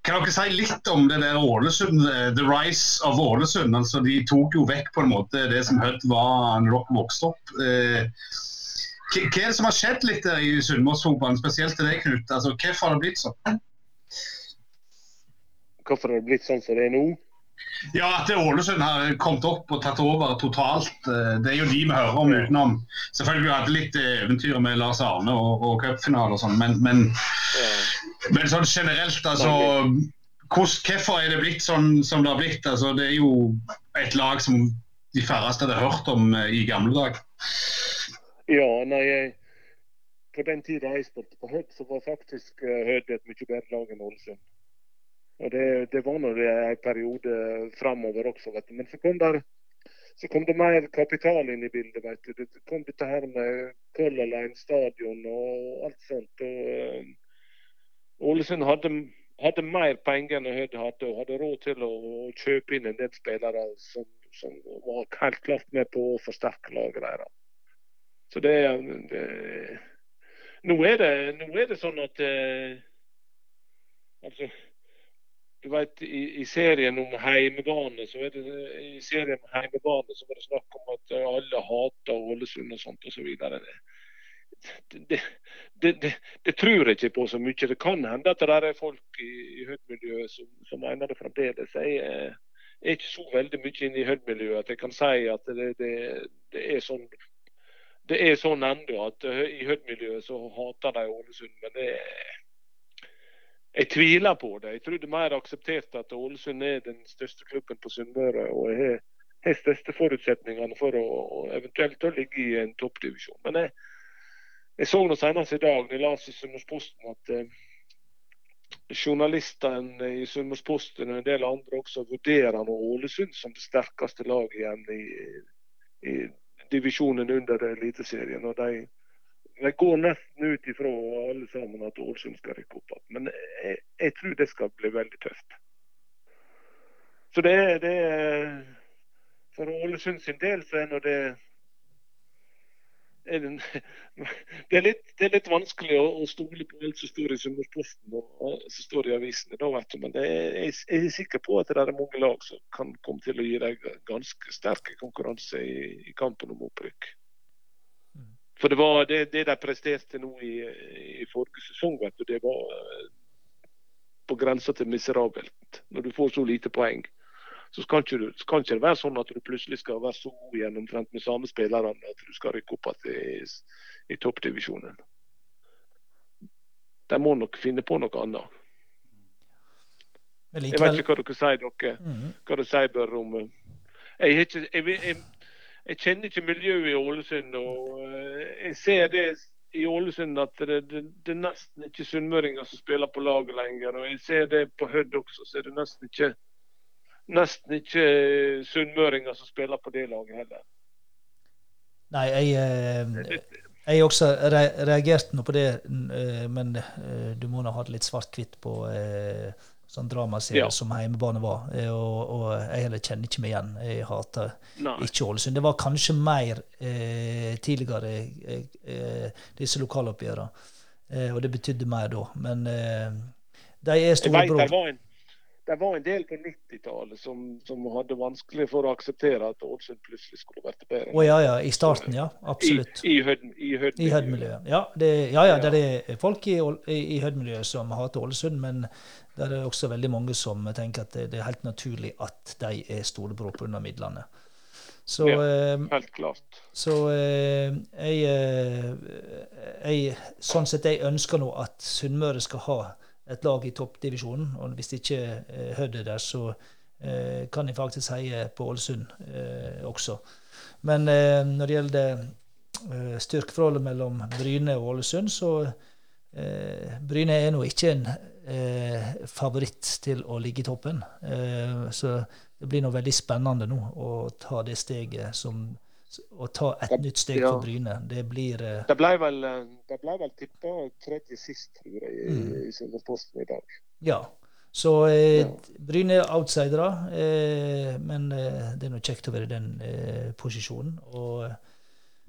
kan dere si litt om det der Ålesund, eh, The Rise of Ålesund? altså De tok jo vekk på en måte det som Hødd var når dere vokste opp. Eh, hva er det som har skjedd litt der i Sunnmørsfotballen, spesielt til deg, Knut? Altså, hvorfor har det blitt sånn? Hvorfor har det blitt sånn som det er nå? Ja, At Ålesund har kommet opp og tatt over totalt. Eh, det er jo de vi hører om utenom. Selvfølgelig hadde litt eh, eventyr med Lars Arne og, og cupfinale og sånn, men, men, men, sånn generelt, altså Hvorfor er det blitt sånn som det har blitt? Altså, det er jo et lag som de færreste hadde hørt om eh, i gamle dager. Ja, nei, jeg, på den tida jeg spilte på Hødd, så var faktisk Hødd et mye bedre lag enn Ålesund. Og det, det var nå en periode framover også, vet du. Men så kom, der, så kom det mer kapital inn i bildet, vet du. Det kom dette her med Color Line stadion og alt sånt. Og uh, Ålesund hadde, hadde, mer penger enn Hødd hadde, og hadde råd til å, å kjøpe inn en del spillere som, som, var helt klart med på å forsterke laget deres. Så det, det nå, er det, nå er det sånn at eh, altså, du vet, i, i, serien om heimebane så er det i serien om heimebane så var det snakk om at alle hater Ålesund og sånt osv. Så det, det, det, det, tror jeg ikke på så mye. Det kan hende at det er folk i, i Hødd-miljøet som, som, mener det fremdeles. Jeg er, er ikke så veldig mye inne i Hødd-miljøet at jeg kan si at det, er sånn det er sånn ennå at i Hødd-miljøet så hater de Ålesund. Men det, jeg tviler på det. Jeg tror det er mer akseptert at Ålesund er den største klubben på Sunnmøre. Og har, de største forutsetningene for å, eventuelt å ligge i en toppdivisjon. Men jeg, jeg så nå senest i dag jeg leste i Sunnmørsposten at eh, journalistene i Sunnmørsposten og en del andre også vurderer Ålesund som det sterkeste laget igjen i, i divisjonen under Eliteserien. Og de, de, går nesten ut ifra alle sammen at Ålesund skal rykke opp igjen. Men jeg, jeg, tror det skal bli veldig tøft. Så det, det For Ålesund sin del så er nå det er det, er litt, det, er litt, vanskelig å, å stole på alt som står i Sunnmørsposten og som står i avisene. Da, vet du. Men er, jeg er sikker på at det er mange lag som kan komme til å gi deg ganske sterke konkurranse i, i kampen om opprykk. Mm. For det var det, det de presterte nå i, i forrige sesong, vet du, det var eh, på grensa til miserabelt. Når du får så lite poeng så skal ikke, du, kan ikke det være sånn at du plutselig skal være så god igjen omtrent med samme spillerne at du skal rykke opp igjen i, i toppdivisjonen. De må nok finne på noe annet. Likevel... Jeg vet ikke hva dere sier, dere. Mm. Hva dere sier bare om eh, jeg, ikke, jeg, jeg, jeg, kjenner ikke miljøet i Ålesund. og eh, Jeg ser det i Ålesund at det, det, det er nesten ikke sunnmøringer som spiller på laget lenger. og Jeg ser det på Hødd også, så er det nesten ikke nesten ikke sunnmøringer som spiller på det laget heller. Nei, jeg, jeg jeg også reagerte nå på det, eh, men eh, du må nå ha det litt svart-hvitt på sånn dramaserie ja. som Heimebane var. Og, og, jeg heller kjenner ikke meg igjen. Jeg hater ikke Ålesund. Det var kanskje mer eh, tidligere, eh, disse lokaloppgjørene. Eh, og det betydde mer da. Men de er storebror det var en del på 90-tallet som, som, hadde vanskelig for å akseptere at Ålesund plutselig skulle vært bedre. Oh, ja, ja. I starten, ja. Absolutt. I, i Hødd-miljøet. Ja, det, ja, ja, det er folk i, i Hødd-miljøet som hater Ålesund, men det er også veldig mange som tenker at det, det er helt naturlig at de er storebror pga. midlene. Så, ja, eh, helt klart. Så eh, jeg, eh, jeg, Sånn sett jeg ønsker nå at Sunnmøre skal ha et lag i toppdivisjonen. Og hvis ikke eh, Hødd er der, så Eh, kan jeg faktisk heie på Ålesund eh, også. Men eh, når det gjelder eh, styrkeforholdet mellom Bryne og Ålesund, så eh, Bryne er nå ikke en eh, favoritt til å ligge i toppen. så det blir nå veldig spennende nå å ta det steget som å ta et nytt steg for Bryne. Det blir uh... Det ble vel, det ble vel tippa tredje sist, tror jeg, i, mm. i Sunnmørsposten i dag. Ja. Så eh, Bryne er outsidere, eh, men eh, det er noe kjekt å være i den eh, posisjonen. Og, eh,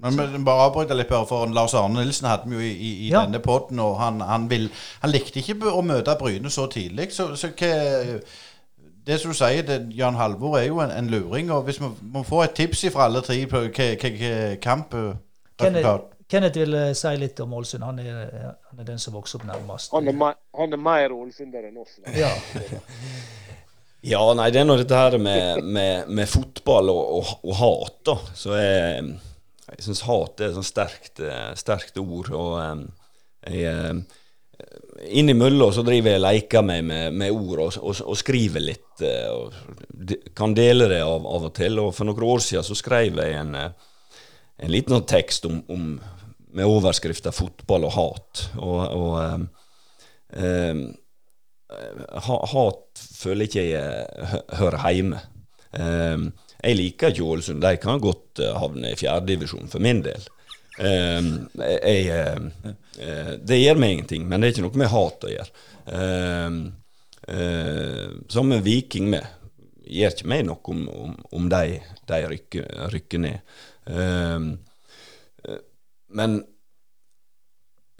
men, men bare avbryte litt, her, for Lars Arne Nilsen hadde vi jo i, i, i ja. denne poden, og han, han, vil, han, likte ikke å møte Bryne så tidlig. Så, så hva det som du sier, det, Jan Halvor er jo en, en luring. og Hvis vi må få et tips fra alle tre på hvilken kamp Kenneth, Kenneth vil eh, si litt om Ålesund. Han, han, er den som vokser opp nærmest. Han er, han er mer ålesunder enn oss. Ja. ja, nei, det er nå dette her med, med, med fotball og, og, og, hat, da. Så jeg, jeg syns hat er et sånt sterkt, eh, sterkt ord. Og eh, jeg Innimellom så driver jeg og leker meg med, med ord og, og, og, skriver litt. Og kan dele det av, av og til. Og for noen år siden så skrev jeg en, en liten tekst om, om med overskrifta 'fotball og hat'. Og, og um, um, hat føler ikke jeg hører hjemme. Um, jeg liker ikke Ålesund. De kan godt havne i fjerdedivisjon, for min del. Jeg, uh, det gjør meg ingenting, men det er ikke noe med hat å gjøre. Um, uh, som med Viking med. Gjør ikke meg noe om, om, om de, de rykker, rykker ned. Um, men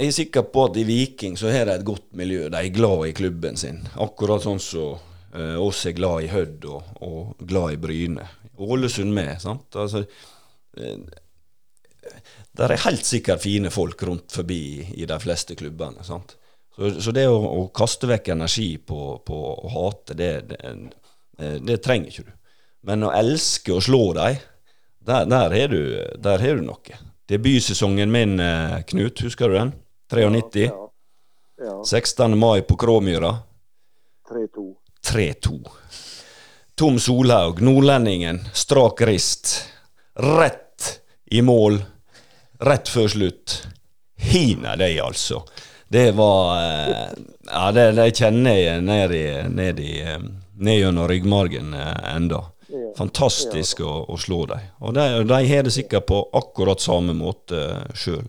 jeg er sikker på at i Viking så har de et godt miljø. De er glad i klubben sin. Akkurat sånn som uh, oss er glad i Hødd og, og, glad i Bryne. Ålesund med. sant? Altså, uh, det er helt sikkert fine folk rundt forbi i de fleste klubbene. sant? Så, så det å, å, kaste vekk energi på, på å hate, det, det, det, trenger ikke du. Men å elske og slå dem, der, der har du, du noe. Debutsesongen min, eh, Knut, husker du den? 93? Ja, ja. 16. mai på Kråmyra. 3-2. 3-2. Tom Solhaug, nordlendingen, strak rist. Rett i mål, rett før slutt. Hina de, altså. Det var eh, Ja, det, det kjenner jeg ned i, ned i eh, ned gjennom ryggmargen enda. Fantastisk å, å, slå dem. Og de, de har det sikkert på akkurat samme måte sjøl.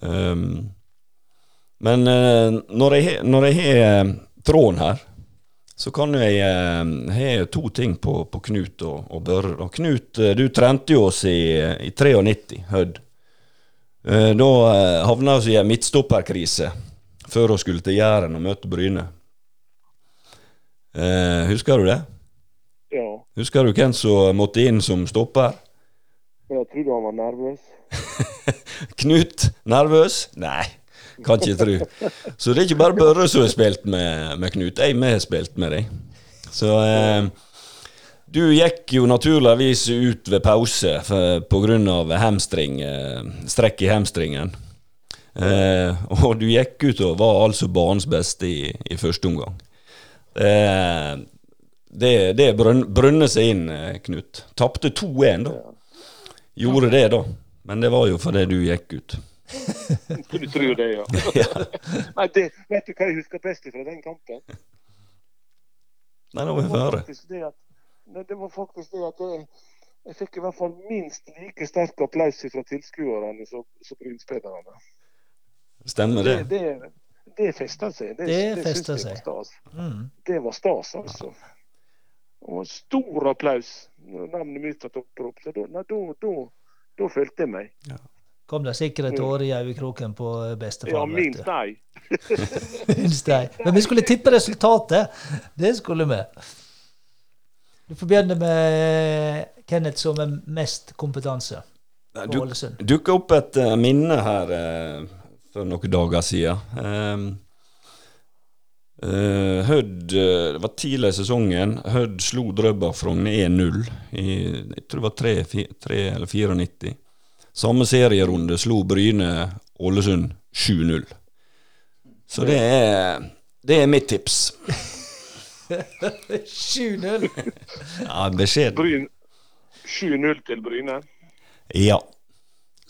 Um, men uh, når jeg, når jeg har eh, tråden her, så kan jeg ha to ting på, på Knut og, og Børre. Og Knut, du trente jo oss i, i 93, Hødd. Uh, da havna vi i en midtstopperkrise før vi skulle til Jæren og møte Bryne. husker du det? Ja. Husker du hvem som måtte inn som stopper? Jeg trodde han var nervøs. Knut nervøs? Nei, kan ikke tru. Så det er ikke bare Børre som har spilt med, med Knut. Jeg har spilt med deg. Så eh, du gikk jo naturligvis ut ved pause pga. hamstring, eh, strekk i hamstringen. Eh, og du gikk ut og var altså banens beste i, i første omgang. Eh, det, det brønner seg inn, eh, Knut. Tapte 2-1, da. Gjorde det, da. Men det var jo fordi du gikk ut. du tror det, ja. Nei, det, vet du hva jeg husker best fra den kampen? Nei, nå må vi høre. Det var faktisk det at jeg, jeg fikk i hvert fall minst like sterk applaus fra tilskuerne som, som Brynspillerne. Stemmer det? Det, det, det festa seg. Det, det, det festa seg. Var stas. Mm. Det var stas, altså. Og stor applaus når navnet mitt var opprop. Så da, da, da, da følte jeg meg. Ja. Kom det sikkert et år i øyekroken på bestefar. Ja, minst ei. minst ei. Men vi skulle tippe resultatet. Det skulle vi. Du får begynne med Kenneth som er mest kompetanse på Ålesund. Du dukka opp et uh, minne her uh, for noen dager siden. Uh, Hødd Det var tidlig i sesongen. Hødd slo Drøbak-Frogn 1-0 i jeg tror det var 3, 3 eller 94. Samme serierunde slo Bryne Ålesund 7-0. Så det er, det er mitt tips. 7-0. Ja, beskjed. Bryn 7-0 til Bryne. Ja.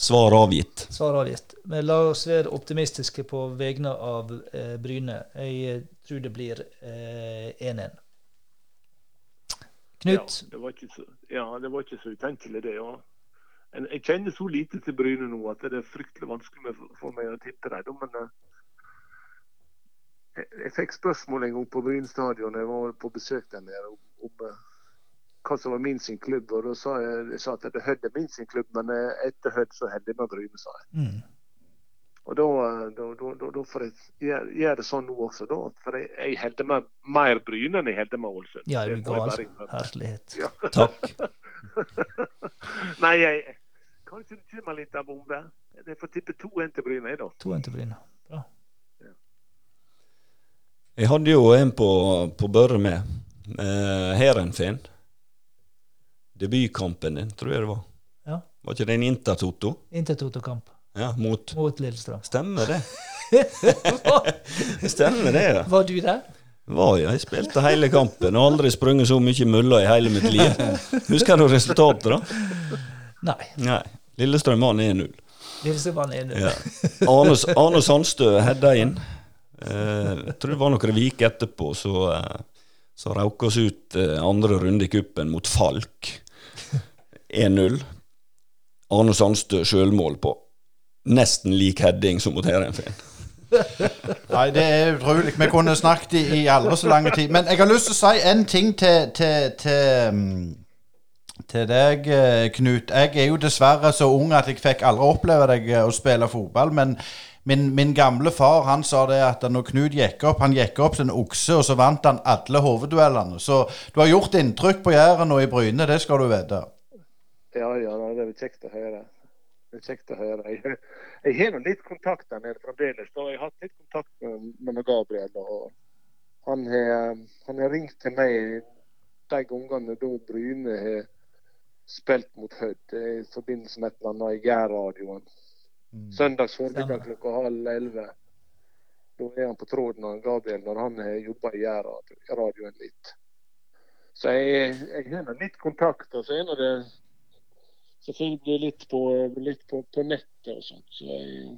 Svar avgitt. Svar avgitt. Men la oss være optimistiske på vegne av eh, Bryne. Jeg eh, tror det blir eh, 1-1. Knut, Ja, det var ikke så, ja, det var ikke så utenkelig, det. Ja. En- Jeg kjenner så lite til Bryne nå at det er fryktelig vanskelig for meg å tippe dem. Men eh, jeg, fikk spørsmål en gang på Bryn stadion jeg var på besøk der nede, om, om eh, hva som var min sin klubb. og Da sa jeg, jeg sa at det Hødd er min sin klubb, men eh, etter Hødd så holder jeg med Bryne, sa jeg. mm. Og da, eh, da, da, da, da får jeg gjøre gjør det sånn nå også, da. For jeg, jeg holder med mer Bryne enn jeg holder med Ålesund. ja, Det jeg gal? Herlighet. Ja. Takk. Nei, jeg Kanskje det kommer litt av bombe. Jeg får tippe 2-1 til Bryne, jeg, da. 2-1 til Bryne. Bra. Jeg hadde jo en på, på Børre med. Eh, Heerenveen. Debutkampen din, tror jeg det var. Ja. Var ikke det en Intertoto? Intertoto-kamp Ja, mot mot Lillestrøm. Stemmer det. Stemmer det, ja. Var du der? Var ja, jeg spilte hele kampen og aldri sprunget så mye mølla i hele mitt liv. Husker du resultatet, da? Nei. Nei. Lillestrøm vant 1-0. Lillestrøm vant 1-0. Ja. Arne, Sandstø hedda inn. Eh, jeg tror det var noen viker etterpå, så, eh, så røk oss ut eh, andre runde i kuppen mot Falk. 1-0. Arne Sandstø sjølmål på nesten lik heading som mot Heerenveen. Nei, det er utrolig. Vi kunne snakket i, i aldri så lang tid. Men jeg har lyst til å si en ting til, til, til, mm, til deg, Knut. Jeg er jo dessverre så ung at jeg fikk aldri oppleve deg å spille fotball. Men min, min gamle far han sa det at når Knut gikk opp, han gikk opp som en okse, og så vant han alle hovedduellene. Så du har gjort inntrykk på Jæren og i Bryne, det skal du vite. Ja, ja, det er kjekt å høre. Det er kjekt å høre. Jeg, jeg har nå litt kontakt der nede fremdeles. Da. Jeg har hatt litt kontakt med, med Gabriel. og Han har, han har ringt til meg de gangene da Bryne har spilt mot Hødd i forbindelse med et eller annet i Gærradioen. Søndags formiddag klokka halv elleve. Da er han på tråden, av Gabriel, når han har jobba i radioen litt. Så jeg, jeg har nå litt kontakt. Og så er det selvfølgelig litt på, litt på, på nettet og sånt. Så jeg,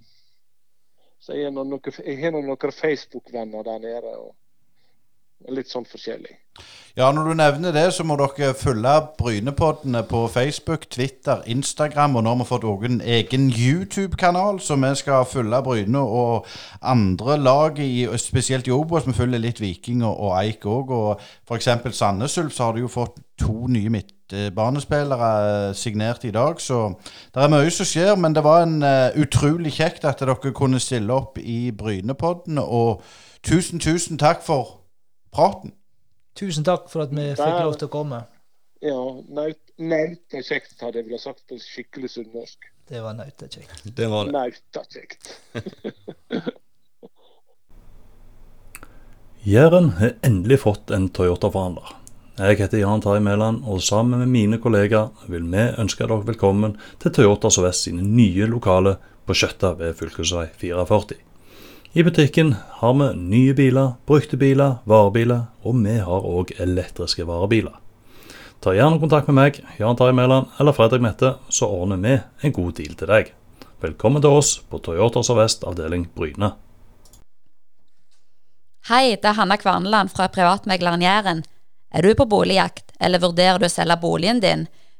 så jeg, nå har nå noen Facebook-venner der nede. og litt sånn forskjellig. Ja, når du nevner det, så må dere følge Brynepoddene på Facebook, Twitter, Instagram, og nå har vi fått en egen YouTube-kanal, så vi skal følge Bryne og andre lag, i, spesielt i Obos. Vi følger litt Viking og Eik òg. Og f.eks. Sandnes Ulf, så har de jo fått to nye midtbanespillere eh, signert i dag, så det er mye som skjer. Men det var en uh, utrolig kjekt at dere kunne stille opp i Brynepoddene, og tusen, tusen takk for praten. Tusen takk for at vi fikk lov til å komme. Ja, naut, nautakjekt, hadde jeg vel sagt på skikkelig sunnmørsk. Det var nautakjekt. Det var det. Nautakjekt. Jæren har endelig fått en Toyota-forhandler. Jeg heter Jan Terje Mæland, og sammen med mine kollegaer vil vi ønske dere velkommen til Toyota Sør-Vest sine nye lokaler på Skjøtta ved fv. 44. I butikken har vi nye biler, brukte biler, varebiler, og vi har òg elektriske varebiler. Ta gjerne kontakt med meg, Jan Terje Mæland eller Fredrik Mette, så ordner vi en god deal til deg. Velkommen til oss på Toyota Sør-Vest avdeling Bryne. Hei, det er Hanna Kvarneland fra Privatmegleren Jæren. Er du på boligjakt, eller vurderer du å selge boligen din?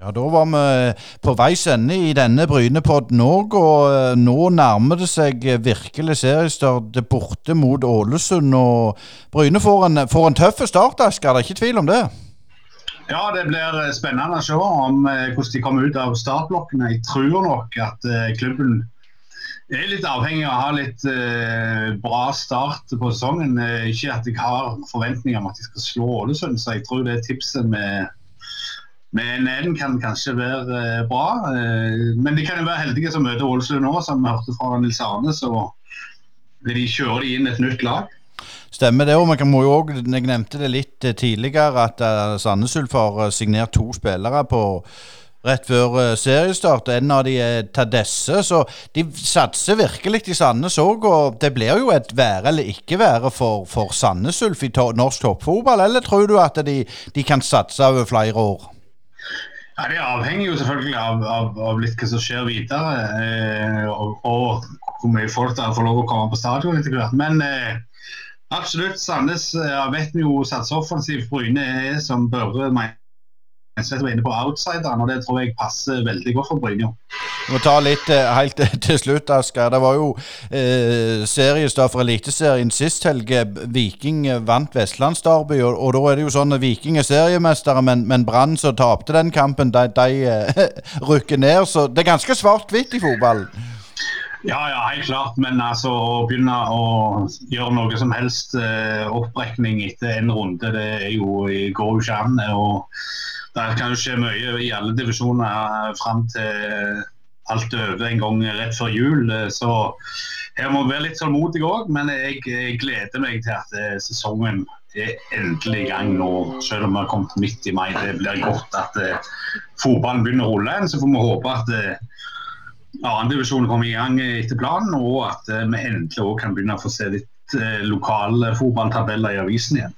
Ja, Da var vi på veis ende i denne Brynepodden òg, og eh, nå nærmer det seg virkelig seriestart borte mot Ålesund. og Bryne får en, får en tøff start, Asker. Det er ikke tvil om det. Ja, det blir eh, spennende å se om eh, hvordan de kommer ut av startblokkene. Jeg tror nok at eh, klubben er litt avhengig av å ha litt eh, bra start på sesongen. Eh, ikke at jeg har forventninger om at de skal slå Ålesund, så jeg tror det er tipset vi, med 1-1 kan kanskje være eh, bra. Eh, men de kan jo være heldige som møter Ålesund nå, som vi hørte fra Nils Arne. Så de kjøre de inn et nytt lag. Stemmer det. og man må jo også, Jeg nevnte det litt eh, tidligere at Sandnes Ulf har signert to spillere på rett før seriestart. En av de er Tadesse. Så de satser virkelig i Sandnes òg. Og det blir jo et være eller ikke være for, for Sandnes Ulf i to norsk toppfotball. Eller tror du at de, de kan satse over flere år? Ja, Det avhenger jo selvfølgelig av, av, av litt hva som skjer videre. Eh, og, og, hvor mye folk der får lov å komme på stadion etter hvert. Men eh, absolutt, Sandnes ja, vet vi jo satser offensivt. Bryne er som Børre mener Tvedt var inne på outsideren, og det tror jeg passer veldig godt for Brynjo. Vi må ta litt eh, helt til slutt, Asker. Det var jo eh, seriestart for Eliteserien sist helg. Viking vant Vestlandsdarby, og, og, da er det jo sånn at Viking er seriemestere, men, men Brann som tapte den kampen, de, de eh, rykker ned. Så det er ganske svart-hvitt i fotball. Ja, ja, helt klart. Men altså, å begynne å gjøre noe som helst eh, opprekning etter en runde, det jo, går jo ikke an. og det kan jo skje mye i alle divisjoner fram til alt er over en gang rett før jul. Så her må vi være litt tålmodige òg, men jeg, jeg, gleder meg til at eh, sesongen er endelig i gang nå. Selv om vi har kommet midt i mai. Det blir godt at uh, fotballen begynner å rulle igjen. Så får vi håpe at uh, eh, annendivisjonen kommer i gang etter planen, og at uh, vi endelig også kan begynne å få se litt lokale fotballtabeller i avisen igjen.